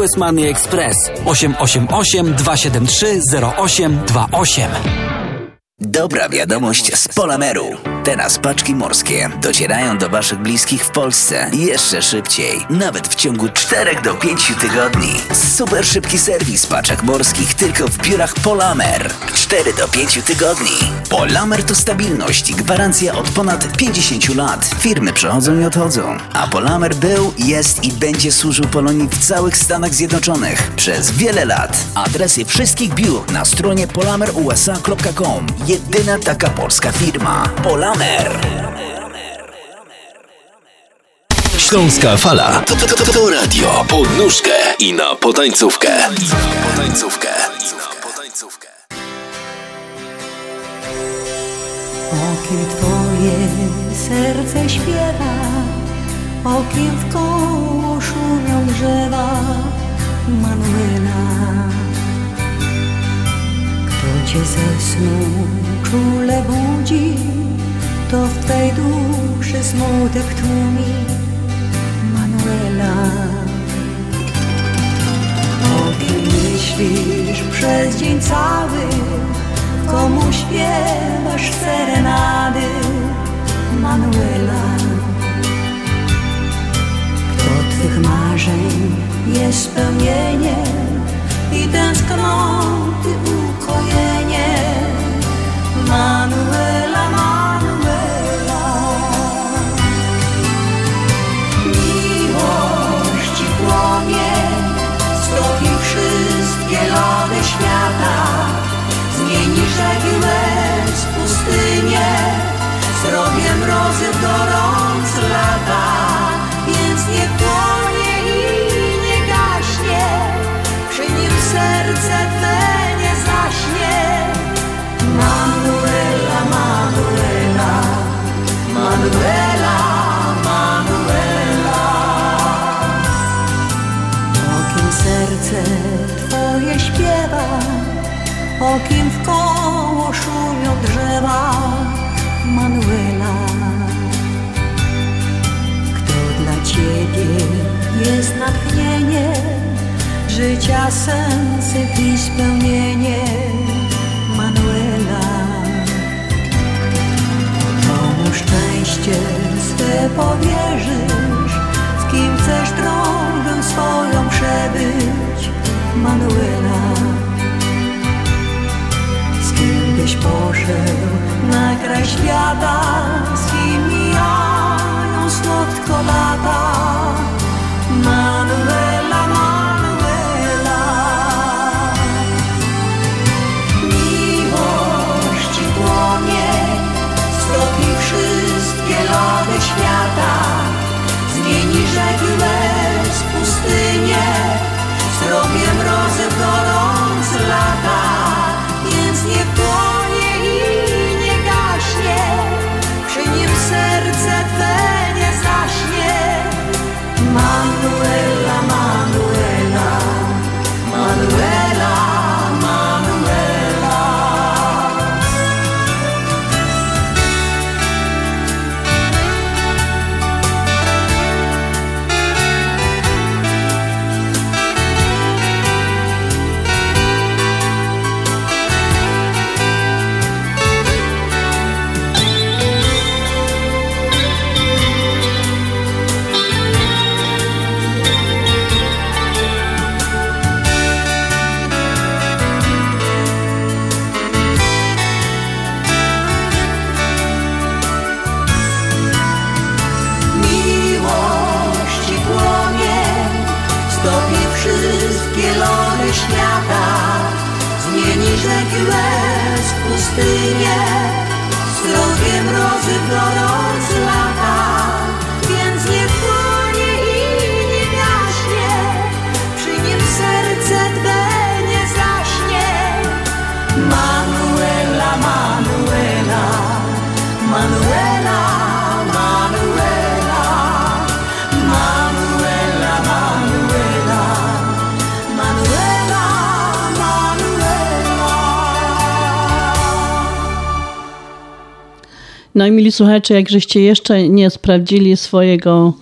Money Express 888 273 0828. Dobra wiadomość z Polameru. Teraz paczki morskie docierają do Waszych bliskich w Polsce jeszcze szybciej, nawet w ciągu 4 do 5 tygodni. Super szybki serwis paczek morskich tylko w biurach Polamer. 4 do 5 tygodni. Polamer to stabilność i gwarancja od ponad 50 lat. Firmy przychodzą i odchodzą, a Polamer był, jest i będzie służył Polonii w całych Stanach Zjednoczonych przez wiele lat. Adresy wszystkich biur na stronie polamerusa.com. Jedyna taka polska firma. Polamer. Śląska Fala to, to, to, to radio pod nóżkę i na potańcówkę. Potańcówkę. O kim twoje serce śpiewa, o kim w koło szumią drzewa, Manuela. Kto cię ze snu czule budzi, to w twej duszy smutek tłumi, Manuela. O kim myślisz przez dzień cały, komu śpiewasz serenady, Manuela. Kto twych marzeń jest spełnieniem i tęsknoty ukojenie, Manuela, o kim w koło szumią drzewa, Manuela. Kto dla Ciebie jest natchnieniem, życia sensy i spełnienie, Manuela. Komu szczęście swe powierzysz, z kim chcesz drogę swoją przebyć, Manuela. Byś poszedł na kraj świata, z kim mijają słodko lata, w pustynię, srogie mrozy w No i mili słuchacze, jak żeście jeszcze nie sprawdzili swojego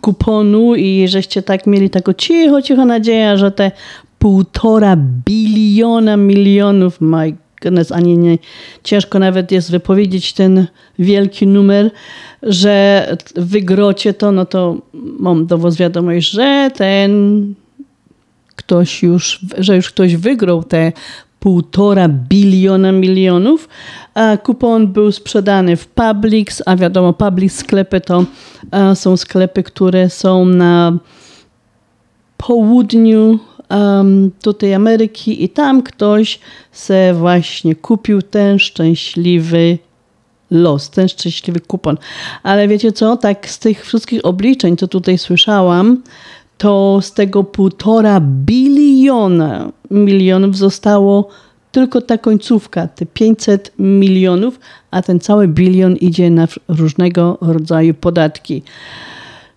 kuponu i żeście tak mieli taką cicho, cicho nadzieję, że te półtora biliona milionów, my goodness, ani nie, ciężko nawet jest wypowiedzieć ten wielki numer, że wygrocie to, no to mam dowód wiadomość, że ten ktoś już, że już ktoś wygrał te półtora biliona milionów. Kupon był sprzedany w Publix, a wiadomo, Publix sklepy to a, są sklepy, które są na południu tutaj Ameryki i tam ktoś se właśnie kupił ten szczęśliwy los, ten szczęśliwy kupon. Ale wiecie co, tak z tych wszystkich obliczeń, co tutaj słyszałam, to z tego półtora biliona milionów zostało tylko ta końcówka, te 500 milionów, a ten cały bilion idzie na różnego rodzaju podatki.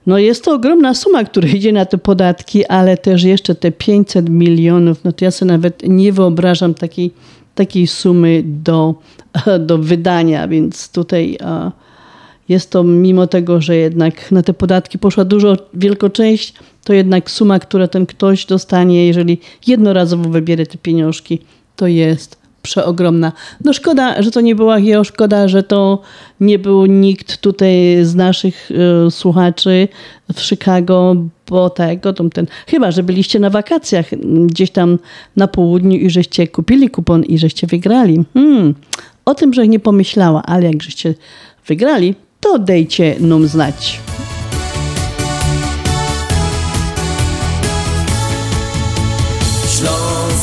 No jest to ogromna suma, która idzie na te podatki, ale też jeszcze te 500 milionów, no to ja sobie nawet nie wyobrażam takiej, takiej sumy do, do wydania, więc tutaj jest to mimo tego, że jednak na te podatki poszła dużo, wielka część, to jednak suma, która ten ktoś dostanie, jeżeli jednorazowo wybierze te pieniążki, to jest przeogromna. No szkoda, że to nie była Hio, szkoda, że to nie był nikt tutaj z naszych y, słuchaczy w Chicago, bo tego, tam ten, chyba, że byliście na wakacjach gdzieś tam na południu i żeście kupili kupon i żeście wygrali. Hmm, o tym, że nie pomyślała, ale jak żeście wygrali, to dejcie nam znać.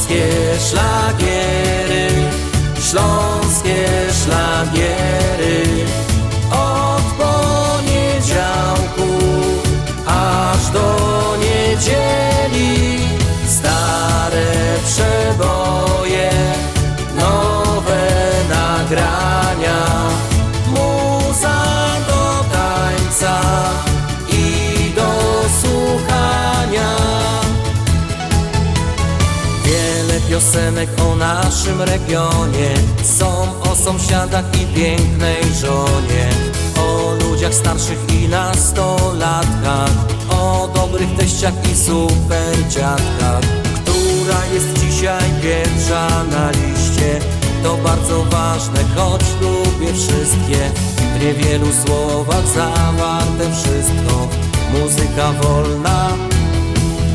Śląskie piosenek o naszym regionie. Są o sąsiadach i pięknej żonie. O ludziach starszych i nastolatkach. O dobrych teściach i super dziadkach Która jest dzisiaj pierwsza na liście? To bardzo ważne, choć lubię wszystkie. W niewielu słowach zawarte wszystko. Muzyka wolna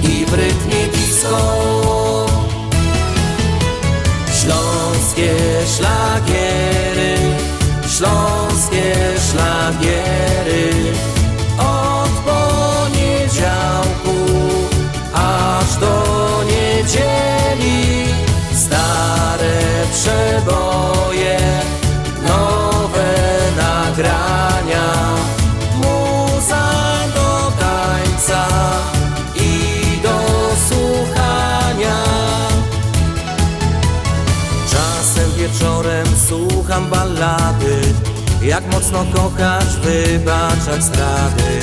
i w rytmie disco Śląskie szlagiery, śląskie Jak mocno kochać, wybaczać zdrady.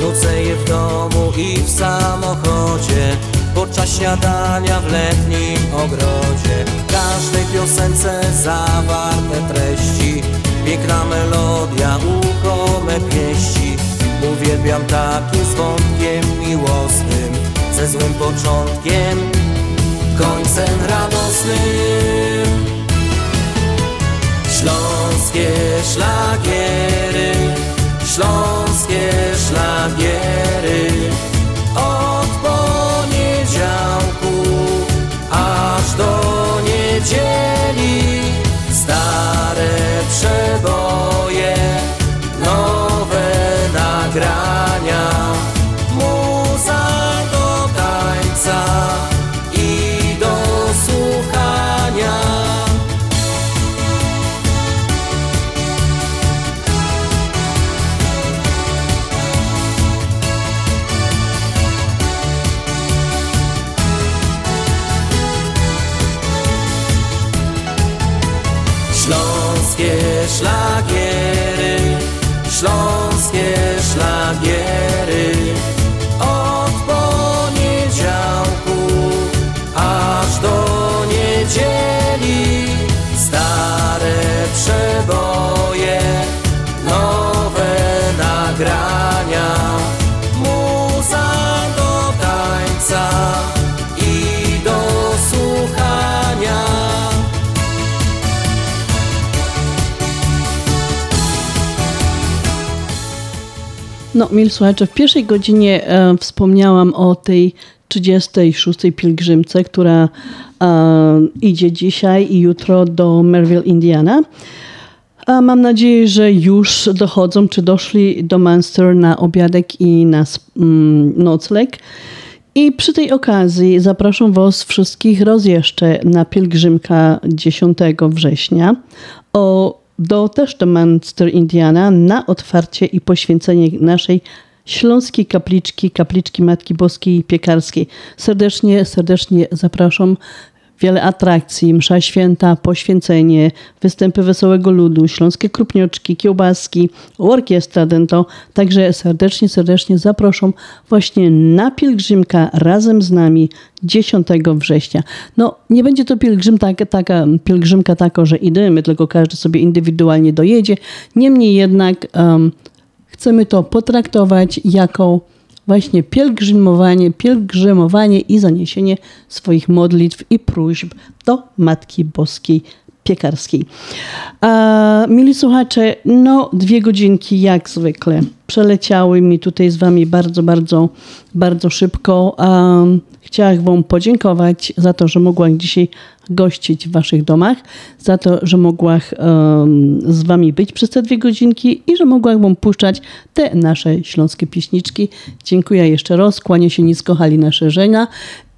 Nucę je w domu i w samochodzie. Podczas śniadania w letnim ogrodzie. W każdej piosence zawarte treści. Piękna melodia, uchome pieści. Uwielbiam takie z wątkiem miłosnym. Ze złym początkiem końcem radosnym Śląskie szlagiery, śląskie szlagiery. Od poniedziałku aż do niedzieli Stare przeboje, No, mili słuchacze, w pierwszej godzinie e, wspomniałam o tej 36. pielgrzymce, która e, idzie dzisiaj i jutro do Merville, Indiana. A mam nadzieję, że już dochodzą, czy doszli do Munster na obiadek i na mm, nocleg. I przy tej okazji zapraszam Was wszystkich raz jeszcze na pielgrzymka 10 września o, do też do Munster, Indiana na otwarcie i poświęcenie naszej Śląskiej Kapliczki, Kapliczki Matki Boskiej Piekarskiej. Serdecznie, serdecznie zapraszam. Wiele atrakcji, msza święta, poświęcenie, występy wesołego ludu, śląskie krupnioczki, kiełbaski, orkiestra dento. Także serdecznie, serdecznie zapraszam właśnie na pielgrzymka razem z nami 10 września. No, nie będzie to pielgrzym, taka, taka, pielgrzymka taka, że idziemy, tylko każdy sobie indywidualnie dojedzie. Niemniej jednak um, chcemy to potraktować jako właśnie pielgrzymowanie, pielgrzymowanie i zaniesienie swoich modlitw i próśb do Matki Boskiej Piekarskiej. A, mili słuchacze, no dwie godzinki jak zwykle przeleciały mi tutaj z wami bardzo, bardzo, bardzo szybko. Um, chciałam wam podziękować za to, że mogłam dzisiaj gościć w waszych domach, za to, że mogłam um, z wami być przez te dwie godzinki i że mogłam wam puszczać te nasze śląskie pieśniczki. Dziękuję jeszcze raz, kłanię się nisko Halina Szerzenia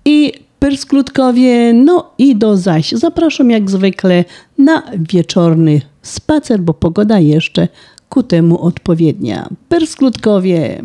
i Pyrsklutkowie, no i do zaś. Zapraszam jak zwykle na wieczorny spacer, bo pogoda jeszcze ku temu odpowiednia. Pyrsklutkowie.